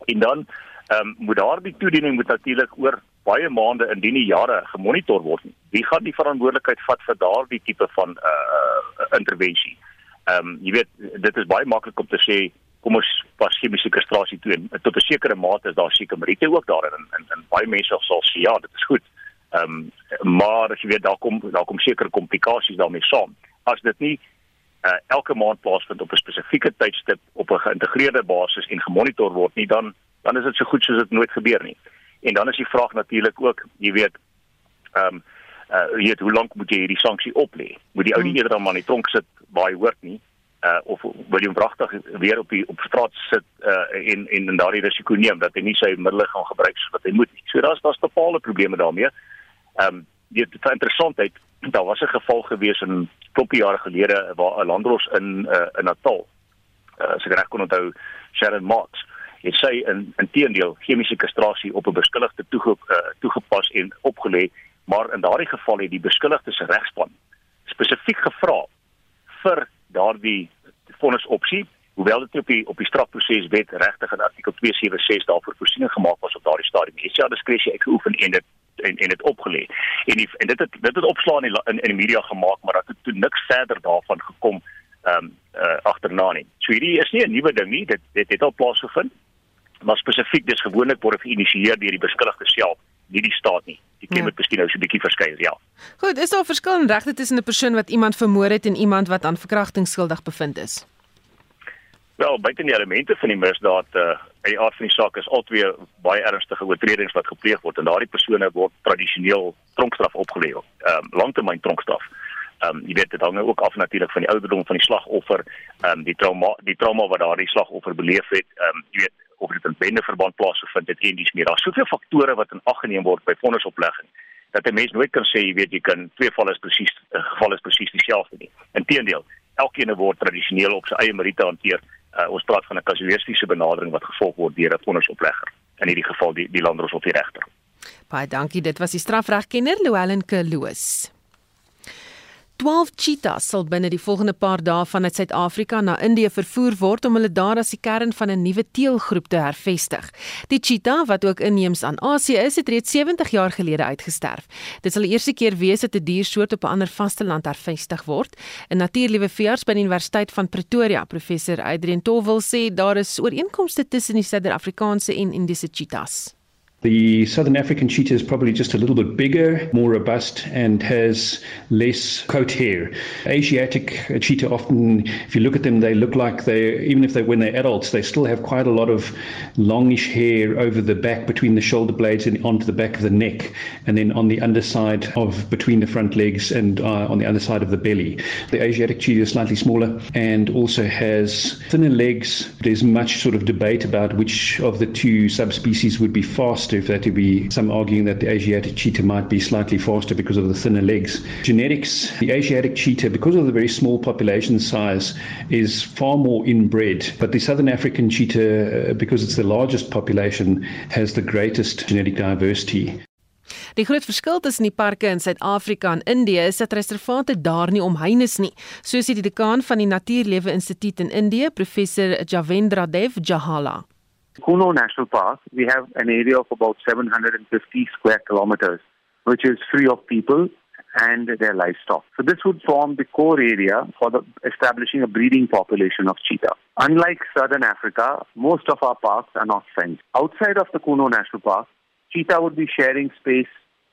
En dan ehm um, moet daardie toediening moet natuurlik oor baie maande indien nie jare gemonitor word. Wie gaan die verantwoordelikheid vat vir daardie tipe van uh intervensie? Ehm um, jy weet dit is baie maklik om te sê kom ons pas chemiese kastrasie toe en tot 'n sekere mate is daar seker meriete ook daarin en, en, en baie mense sal sê ja, dit is goed. Ehm um, maar as jy weet daar kom daar kom sekere komplikasies daarmee saam. As dit nie uh, elke maand plaasvind op 'n spesifieke tydstip op 'n geïntegreerde basis en gemonitor word nie, dan dan is dit so goed soos dit nooit gebeur nie. En dan is die vraag natuurlik ook, jy weet, ehm um, uh jy weet hoe lank moet jy hierdie sanksie oplê? Moet die ou nie hmm. eerder dan maar in die tronk sit baie hoort nie? uh of wil jy wragtig weer op die op straat sit uh en en en daardie risiko neem dat hy nie sy middele gaan gebruik soos wat hy moet nie. So daar's daar's bepaalde probleme daarmee. Ehm um, dit is interessantheid, daar was 'n geval gewees in kloppie jare gelede waar 'n landros in uh, in Natal uh, as ek reg kon onthou Sharon Marks het sy in inteendeel chemiese kastrasie op 'n beskuldigde toege, uh, toegepas en opgelê maar in daardie geval het die beskuldigde se regspan spesifiek gevra vir daardie vonnisopsie hoewel dit op die op die strafproseswet regtig in artikel 276 daarvoor voorsiening gemaak was op daardie stadium. Ja diskresie uitgeoefen en dit en en dit opgelê. En die, en dit het dit het opslaan in in, in die media gemaak, maar dat het toe niks verder daarvan gekom ehm um, uh, agterna nie. So hierdie is nie 'n nuwe ding nie. Dit dit het al plaasgevind. Maar spesifiek dis gewoonlik word geïnisieer deur die beskuldigde self, nie die staat nie. Die klem het ja. miskien nou so 'n bietjie verskyn, ja. Goed, is daar verskil in regte tussen 'n persoon wat iemand vermoor het en iemand wat aan verkrachting skuldig bevind is? Wel, buite die elemente van die misdaad, uh, in die aard van die saak is albei baie ernstige oortredings wat gepleeg word en daardie persone word tradisioneel tronkstraf opgelê. Ehm um, langtermyn tronkstraf. Ehm um, jy weet dit hang ook af natuurlik van die ouderdom van die slagoffer, ehm um, die trauma die trauma wat daardie slagoffer beleef het, ehm um, jy weet of dit in bende verband plaasgevind het en dis meer. Daar's soveel faktore wat in ag geneem word by vonnisoplegging dat 'n mens nooit kan sê jy weet jy kan twee valle is presies 'n geval is presies dieselfde nie. Inteendeel, elkeen word tradisioneel op sy eie meriete hanteer uh, ons praat van 'n kasuïstiese benadering wat gevolg word deur 'n vonnisoplegger in hierdie geval die die landros of die regter. Baie dankie, dit was die strafregkenner Louwelen Kloos. 12 cheetahs sal binne die volgende paar dae vanuit Suid-Afrika na Indië vervoer word om hulle daar as die kern van 'n nuwe teelgroep te hervestig. Die cheetah, wat ook inheems aan Asië is, het reeds 70 jaar gelede uitgesterf. Dit sal die eerste keer wees dat 'n die diersoort op 'n ander vasteland hervestig word. 'n Natuurliewe veearts by die Universiteit van Pretoria, professor Adrian Towel sê daar is ooreenkomste tussen die Suid-Afrikaanse en Indiese cheetahs. The southern African cheetah is probably just a little bit bigger, more robust, and has less coat hair. Asiatic cheetah often, if you look at them, they look like they, even if they when they're adults, they still have quite a lot of longish hair over the back between the shoulder blades and onto the back of the neck, and then on the underside of between the front legs and uh, on the other side of the belly. The Asiatic cheetah is slightly smaller and also has thinner legs. There's much sort of debate about which of the two subspecies would be faster faster, if there to be some arguing that the Asiatic cheetah might be slightly faster because of the thinner legs. Genetics, the Asiatic cheetah, because of the very small population size, is far more inbred. But the Southern African cheetah, uh, because it's the largest population, has the greatest genetic diversity. Die groot verskil tussen die parke in Suid-Afrika en Indië is dat reservate daar nie omheind is nie, soos die dekaan van die Natuurlewe Instituut in Indië, professor Javendra Dev Jahala. Kuno National Park, we have an area of about 750 square kilometers, which is free of people and their livestock. So this would form the core area for the establishing a breeding population of cheetah. Unlike southern Africa, most of our parks are not fenced. Outside of the Kuno National Park, cheetah would be sharing space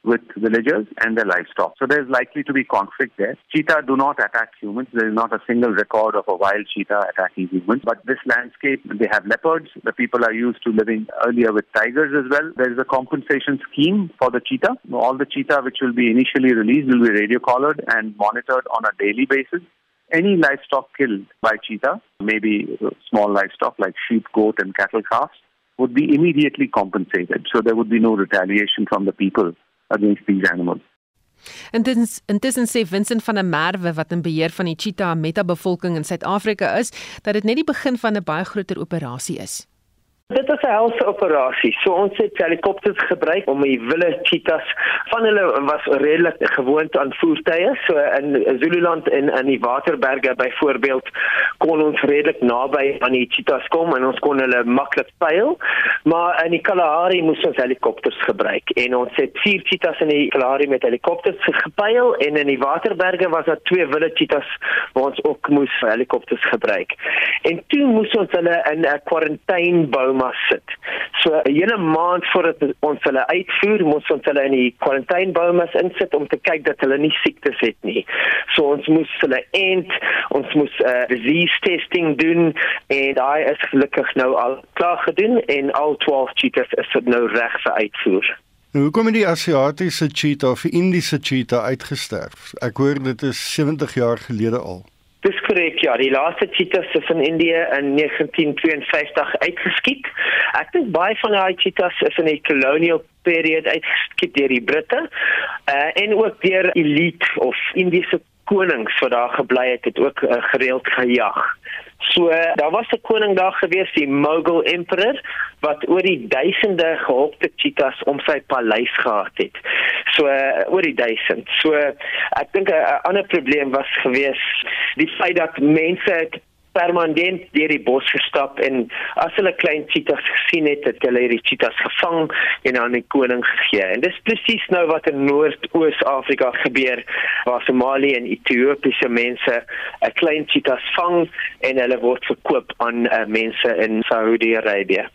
with villagers and their livestock. So there's likely to be conflict there. Cheetah do not attack humans. There is not a single record of a wild cheetah attacking humans. But this landscape, they have leopards. The people are used to living earlier with tigers as well. There is a compensation scheme for the cheetah. All the cheetah which will be initially released will be radio collared and monitored on a daily basis. Any livestock killed by cheetah, maybe small livestock like sheep, goat, and cattle calves, would be immediately compensated. So there would be no retaliation from the people against these animals. En dit intussen sê Vincent van der Merwe wat in beheer van die cheetah meta bevolking in Suid-Afrika is, dat dit net die begin van 'n baie groter operasie is. Dit is 'n helse operasie. So ons het helikopters gebruik om die wilde cheetahs van hulle was redelik gewoond aan voertuie. So in Zululand en in die Waterberge byvoorbeeld kon ons redelik naby aan die cheetahs kom en ons kon hulle maklik pyl. Maar in die Kalahari moes ons helikopters gebruik en ons het vier cheetahs in die Kalahari met helikopters gepyl en in die Waterberge was daar twee wilde cheetahs waar ons ook moes helikopters gebruik. En toe moes ons hulle in 'n kwarantynebou koma sit. So 'n hele maand voordat ons hulle uitvoer, moet ons hulle in die kwarantyneboumas insit om te kyk dat hulle nie siektes het nie. So ons moes hulle ent, ons moes uh, disease testing doen en daai is gelukkig nou al klaar gedoen en al 12 cheetahs is nou reg vir uitvoer. Hoe kom die Asiatiese cheetah of die Indiese cheetah uitgesterf? Ek hoor dit is 70 jaar gelede al. Dis korrek ja, die laaste cheetahs is in Indië in 1952 uitgeskiet. Ek dink baie van daai cheetahs is in die colonial period uitgeskiet deur die Britte uh, en ook deur elite of Indiese konings wat daar gebly het, het ook uh, gereeld gejag. So daar was 'n koning daar gewees, die Mughal Emperor wat oor die duisende gehokte cheetahs om sy paleis gehad het. So oor die duisend. So ek dink 'n ander probleem was gewees die feit dat mense permanent deur die bos gestap en as hulle klein cheetahs gesien het, het hulle hierdie cheetahs gevang en aan die koning gegee. En dis presies nou wat in Noord-Oos-Afrika gebeur waar Somalië en Ethiopiese mense 'n klein cheetahs vang en hulle word verkoop aan uh, mense in Saudi-Arabië.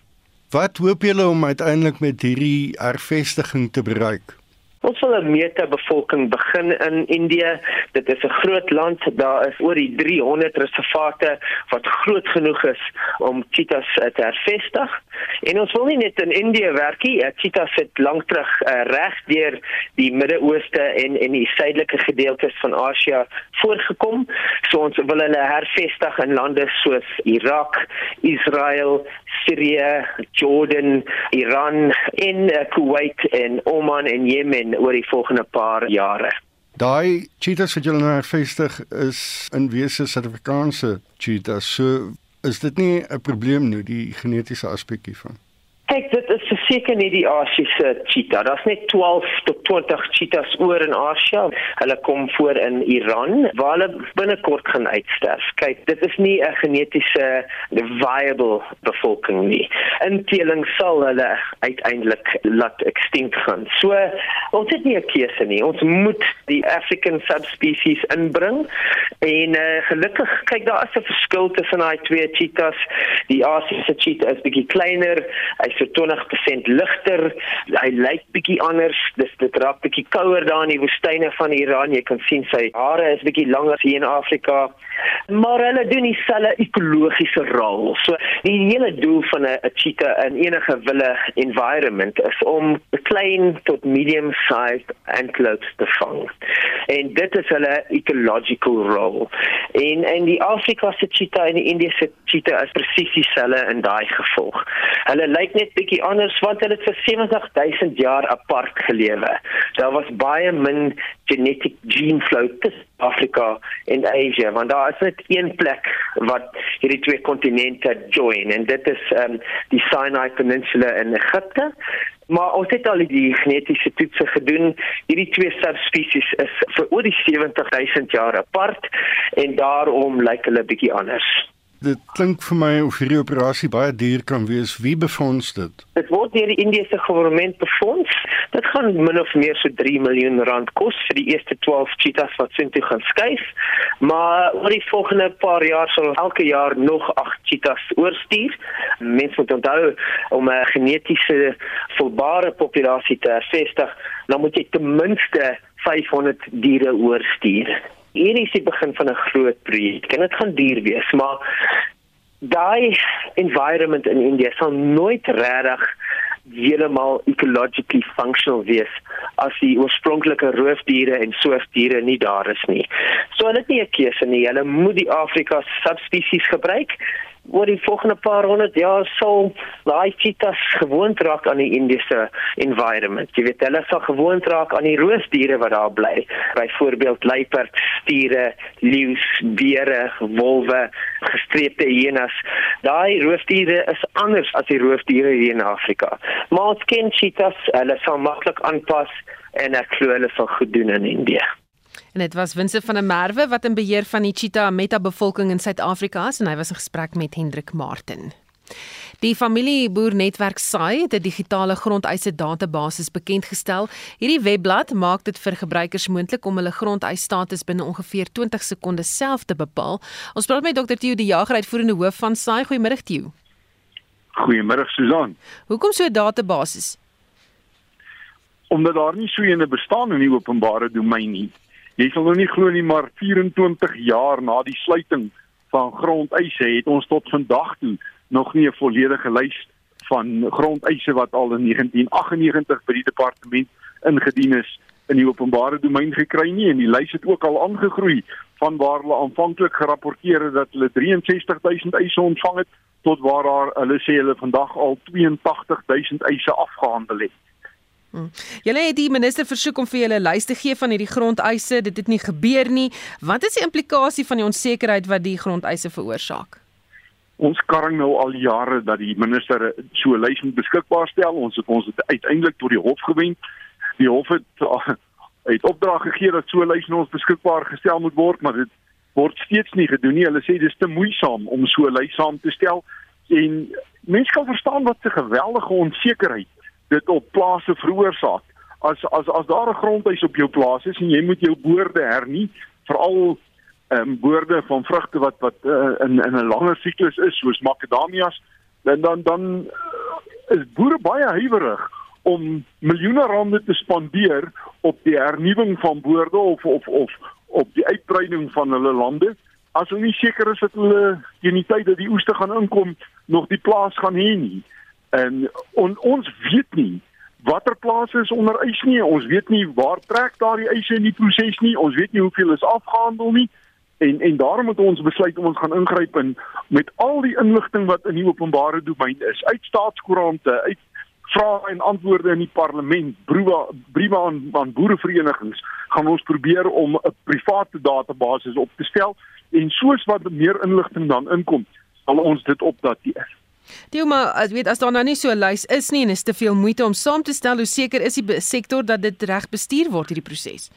Wat hoop julle om uiteindelik met hierdie hervestiging te bereik? Ons wil 'n meta-bevolking begin in Indië. Dit is 'n groot land. Daar is oor die 300 reservate wat groot genoeg is om cheetahs te hervestig. En ons wil nie net in Indië werk nie. Cheetahs het lank terug uh, reg deur die Midde-Ooste en en die suidelike gedeeltes van Asië voorgekom. So ons wil hulle hervestig in lande soos Irak, Israel, Sirië, Jordan, Iran, en uh, Kuwait en Oman en Jemen oor die volgende paar jare. Daai cheetahs wat julle nou hervestig is in wese Suid-Afrikaanse cheetahs. So is dit nie 'n probleem nie die genetiese aspek hiervan. Kyk, dit is seker nie die Asiëse cheetah. Daar's net 12 tot 20 cheetahs oor in Asië. Hulle kom voor in Iran waar hulle binnekort gaan uitsterf. Kyk, dit is nie 'n genetiese viable bevolking nie. Inteling sal hulle uiteindelik laat extinct gaan. So, ons het nie 'n keuse nie. Ons moet die African subspecies inbring. En uh, gelukkig, kyk, daar is 'n verskil tussen daai twee cheetahs. Die Asiëse cheetah is bietjie kleiner. Hy's so 20% ligter. Hy lyk bietjie anders. Dis dit raak bietjie kouer daar in die woestyne van Iran. Jy kan sien sy hare is bietjie langer hier in Afrika. Maar hulle doen dieselfde ekologiese rol. So die hele doel van 'n cheetah in enige wille environment is om klein tot medium sized antelopes te vang. En dit is hulle ecological role. En en die Afrikaanse cheetah en die Indiese cheetah is presies dieselfde in daai gevolg. Hulle lyk net bietjie anders want hulle het vir 70000 jaar apart gelewe. Daar was baie min genetic gene flow tussen Afrika en Asia want daar is net een plek wat hierdie twee kontinente join en dit is um, die Sinai Peninsula in Egipte. Maar ons het al die genetiese toetse gedoen. Hierdie twee subspesies is vir oor die 70000 jaar apart en daarom lyk hulle bietjie anders dit klink vir my of hierdie operasie baie duur kan wees. Wie befonds dit? Dit word deur die Indiese regering befonds. Dit gaan min of meer so 3 miljoen rand kos vir die eerste 12 cheetahs wat sin toe gaan skuif. Maar oor die volgende paar jaar sal elke jaar nog 8 cheetahs oorstuur. Mense moet onthou om 'n genetiese volbare populasie te vestig, dan moet jy ten minste 500 diere oorstuur hier is die begin van 'n groot projek. En dit gaan duur wees, maar daai environment in India sal nooit regtig heeltemal ecologically functional wees as die oorspronklike roofdiere en soogdiere nie daar is nie. So hulle het nie 'n keuse nie. Hulle moet die Afrika subspesies gebruik oor die volgende paar honderd jaar sal daai cheetahs gewoond raak aan die Indiese environment. Jy weet hulle sal gewoond raak aan die roofdiere wat daar bly. Byvoorbeeld luiperd, stiere, leeu's, beere, wolwe, gestreepte hyenas. Daai roofdiere is anders as die roofdiere hier in Afrika. Maar ons ken cheetahs, hulle sal maklik aanpas en ek glo hulle sal goed doen in Indië. En dit was Winse van der Merwe wat in beheer van die cheetah meta bevolking in Suid-Afrika is en hy was in gesprek met Hendrik Martin. Die familieboer netwerk SAI het 'n digitale grondeise database bekend gestel. Hierdie webblad maak dit vir gebruikers moontlik om hulle grondeisstatus binne ongeveer 20 sekondes self te bepaal. Ons praat met Dr. Theo die Jager uitvoerende hoof van SAI. Goeiemôre Theo. Goeiemôre Susan. Hoekom so 'n database? Omdat daar nie so 'n bestaan in die openbare domein nie. Jy sal nou nie glo nie maar 24 jaar na die sluiting van grondeise het ons tot vandag toe nog nie 'n volledige lys van grondeise wat al in 1998 by die departement ingedien is in die openbare domein gekry nie en die lys het ook al aangegroei van waar hulle aanvanklik gerapporteer het dat hulle 63000 eise ontvang het tot waar haar, hulle sê hulle vandag al 82000 eise afgehandel het. Hmm. Julle het die minister versoek om vir julle 'n lys te gee van hierdie grondeise. Dit het nie gebeur nie. Wat is die implikasie van die onsekerheid wat die grondeise veroorsaak? Ons karring nou al jare dat die minister so 'n lys moet beskikbaar stel. Ons het ons uiteindelik tot die hof gewend. Die hof het het opdrag gegee dat so 'n lys nou ons beskikbaar gestel moet word, maar dit word steeds nie gedoen nie. Hulle sê dis te moeisaam om so 'n lys saam te stel en mense kan verstaan wat 'n geweldige onsekerheid dit op plase veroorsaak. As as as daar 'n grondhuis op jou plaas is en jy moet jou boorde hernie, veral ehm um, boorde van vrugte wat wat uh, in in 'n langer siklus is soos makadamias, dan dan dan uh, is boere baie huiwerig om miljoene rande te spandeer op die hernuwing van boorde of of of op die uitbreiding van hulle lande as hulle nie seker is dat hulle teen die tyd dat die oeste gaan inkom nog die plaas gaan hê nie. En on, ons weet nie watter plase is onder eis nie. Ons weet nie waar trek daardie eise in die proses nie. Ons weet nie hoeveel is afgehandel nie. En en daarom moet ons besluit om ons gaan ingryp in met al die inligting wat in die openbare domein is, uit staatskoerante, uit vrae en antwoorde in die parlement, briewe briewe aan aan boereverenigings, gaan ons probeer om 'n private database op te stel en soos wat meer inligting dan inkom, sal ons dit opdateer. Dieu maar, ek weet as daar nou nie so 'n lys is nie en is te veel moeite om saam te stel hoe seker is die sektor dat dit reg bestuur word hierdie proses.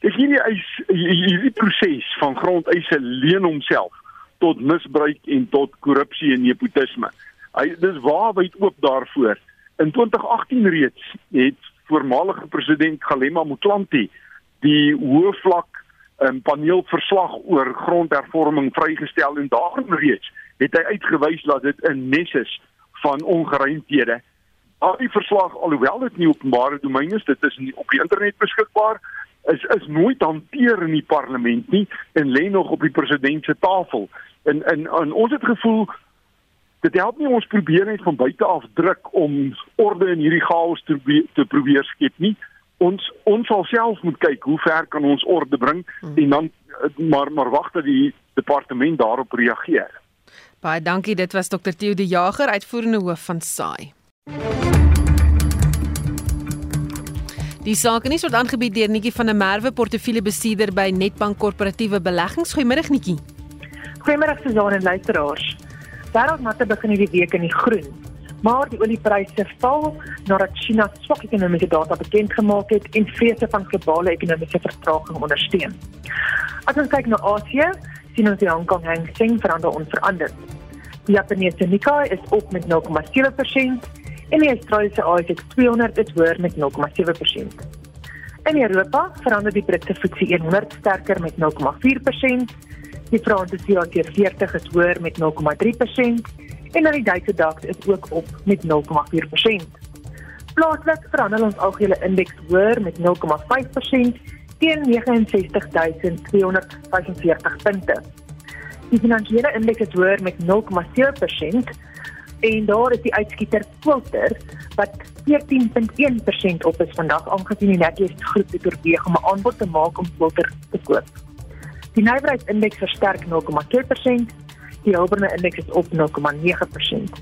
Ek hierdie eis hierdie proses van grondeise leen homself tot misbruik en tot korrupsie en nepotisme. Hy dis waarwyd oop daarvoor. In 2018 reeds het voormalige president Galema Motlanthe die hoë vlak 'n paneelverslag oor grondhervorming vrygestel en daarin reeds het hy uitgewys dat dit 'n nes is van ongeruimthede. Die verslag alhoewel dit nie openbare domein is, dit is nie op die internet beskikbaar is is nooit hanteer in die parlement nie en lê nog op die president se tafel. En en, en ons het gevoel dit help nie ons probeer net van buite af druk om orde in hierdie chaos te te probeer skep nie. Ons ons sal self moet kyk hoe ver kan ons orde bring hmm. en dan maar maar wag dat die departement daarop reageer. Baie dankie, dit was Dr. Theo de Jager, uitvoerende hoof van SAI. Die saak is word aangebied deur Netjie van der Merwe, portefeuljebestuurder by Netbank Korporatiewe Beleggings. Goeiemôre Netjie. Goeiemôre Suzan en luisteraars. Wêreldmarkte begin hierdie week in die groen, maar die oliepryse val nadat China swak ekonomiese data bekend gemaak het en vrese van globale ekonomiese vertraging ondersteun. As ons kyk na Asië, sien ons die Hong Kong Hang Seng verander onveranderd. Die Japaneese Nikkei is op met 0,7% en die Australiese ASX 200 is hoër met 0,7%. In Europa verander die Britse FTSE 100 sterker met 0,4%. Die Franse CAC 40 is hoër met 0,3% en dan die Duitse DAX is ook op met 0,4%. Plaaslik verander ons algehele indeks hoër met 0,5% teen 69245 punte. Die finansiële indeks het hoër met 0,7% en daar is die uitskieter Quilter wat 14.1% op is vandag aangesien die Nasdaq groep het oorweeg om 'n aanbod te maak om Quilter te koop. Die nywerheidsindeks versterk 0,2%, die Hulberne indeks is op 0,9%.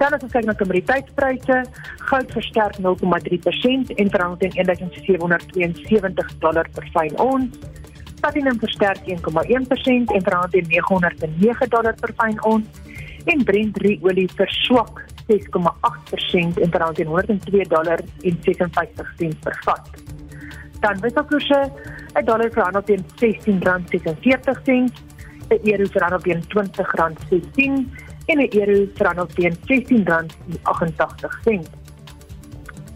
Dan as ons kyk na kommoditeitspryse, goud versterk 0,3% en verhandel teen 1772 dollar per fyn ons. Platinum versterk 1,1% en verhandel teen 909 dollar per fyn ons. En Brent olie verswak 6,8% en verhandel teen 102 dollar en 56 sent per vat. Dan wisselkoerse, 'n dollar verhandel teen R16.46, 'n euro verhandel teen R20.16 en 'n euro verhandel teen R16.88.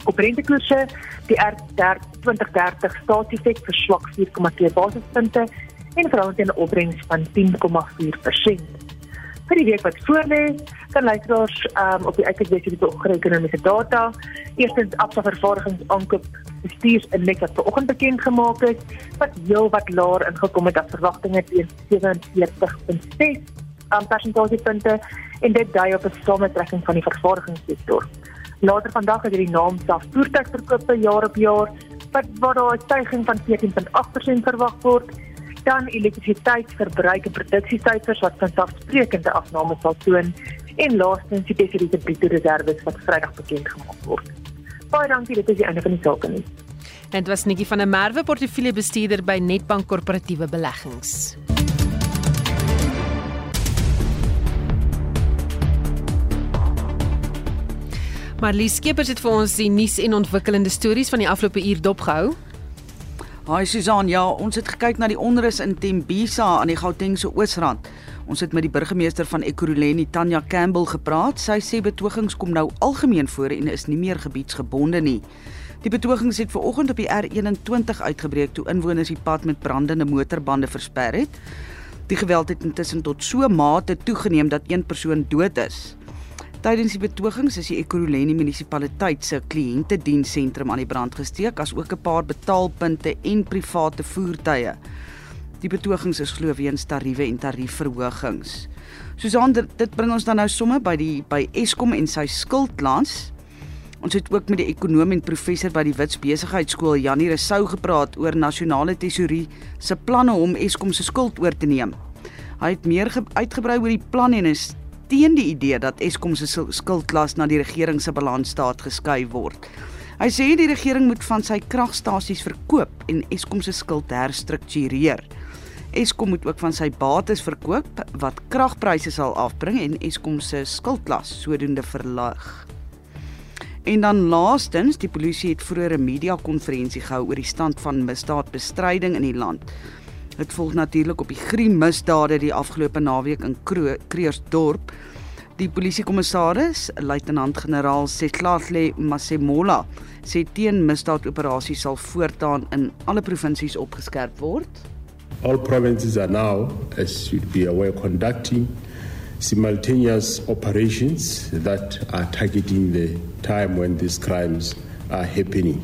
Op rentekoerse, die R2030 staatsefek verswak 4,2 basispunte en verhandel teen 'n opbrengs van 10,4%. Vir die week wat voorlê, kan luisteraars um, op die uitkyk wees vir ekonomiese data. Eerstens Absa vervaardigingsaankoop bestuursindeks wat vanoggend bekend gemaak is, wat heel wat laer ingekom het as verwagtinge teen 47.6 um, persentasiepunte en dit dui op 'n samentrekking van die vervaardigingssektor. Later vandag het hierdie naam self voertuigverkope jaar op jaar wat waar daar 'n stygings van 14.8% verwag word dan elektrisiteitsverbruik en produksiesyfers wat vanselfsprekende afname sal toon en laastens die spesifieke bruto reserve wat Vrydag bekend gemaak word. Baie dankie, dit is die einde van die sake nie. En dit was Nikki van der Merwe, portefeuljebestuurder by Netbank Korporatiewe Beleggings. Marlie Skeepers het vir ons die nuus en ontwikkelende stories van die afgelope uur dopgehou. Haai Susan, ja, ons het gekyk na die onrus in Tembisa aan die Gautengse Oosrand. Ons het met die burgemeester van Ekurhuleni, Tanya Campbell, gepraat. Sy sê betogings kom nou algemeen voor en is nie meer gebiedsgebonde nie. Die betogings het ver oggend op die R21 uitgebreek toe inwoners die pad met brandende motorbande versper het. Die geweld het intussen tot so mate toegeneem dat een persoon dood is. Tydens die betogings is die Ekurhuleni munisipaliteit se kliëntediensentrum aan die brand gesteek, as ook 'n paar betaalpunte en private voertuie. Die betogings is glo weens tariewe en tariefverhogings. Susan, dit, dit bring ons dan nou somme by die by Eskom en sy skuldlas. Ons het ook met die ekonom en professor by die Wits Besigheidsskool Janie Resou gepraat oor nasionale tesourie se planne om Eskom se skuld oor te neem. Hy het meer uitgebrei oor die plan en is teen die idee dat Eskom se skuldlas na die regering se balansstaat geskuif word. Hy sê die regering moet van sy kragstasies verkoop en Eskom se skuld herstruktureer. Eskom moet ook van sy bates verkoop wat kragpryse sal afbring en Eskom se skuldlas sodoende verlaag. En dan laastens, die polisie het vroeër 'n media-konferensie gehou oor die stand van misdaadbestryding in die land. Dit volg natuurlik op die griem misdade die afgelope naweek in Kreersdorp. Die polisiekommissaris, luitenant-generaal Setlahle Masemola, sê teen misdaadoperasies sal voortaan in alle provinsies opgeskerp word. All provinces are now, as should be aware, conducting simultaneous operations that are targeting the time when these crimes are happening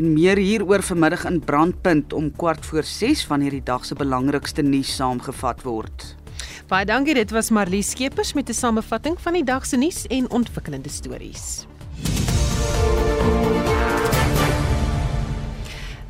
en meer hieroor vanmiddag in Brandpunt om kwart voor 6 van hierdie dag se belangrikste nuus saamgevat word. Baie dankie, dit was Marlie Skeepers met 'n samevatting van die dag se nuus en ontwikkelende stories.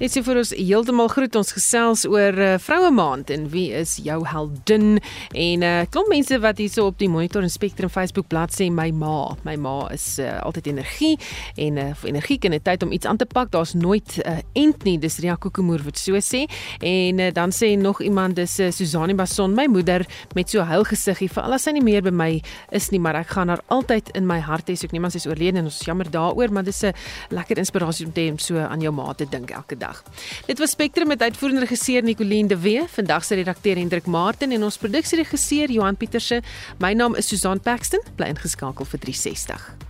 Dit is vir ons heeltemal groet ons gesels oor uh, vroue maand en wie is jou heldin en 'n uh, klomp mense wat hierso op die Monitor en Spectrum Facebook bladsy sê my ma, my ma is uh, altyd energie en uh, vir energie kan dit tyd om iets aan te pak. Daar's nooit 'n uh, end nie. Dis Ria Kokemoer wat so sê. En uh, dan sê nog iemand dis uh, Susani Bason, my moeder met so huil gesiggie vir al sy nie meer by my is nie, maar ek gaan haar altyd in my hart hê. So ek neem aan sy is oorlede en ons jammer daaroor, maar dis 'n lekker inspirasie om te hê om so aan jou ma te dink elke dag vandag. Dit was Spectrum met uitvoerende regisseur Nicoline de Wee, vandag se redakteur Hendrik Martin en ons produksieregisseur Johan Pieterse. My naam is Susan Paxton, bly ingeskakel vir 360.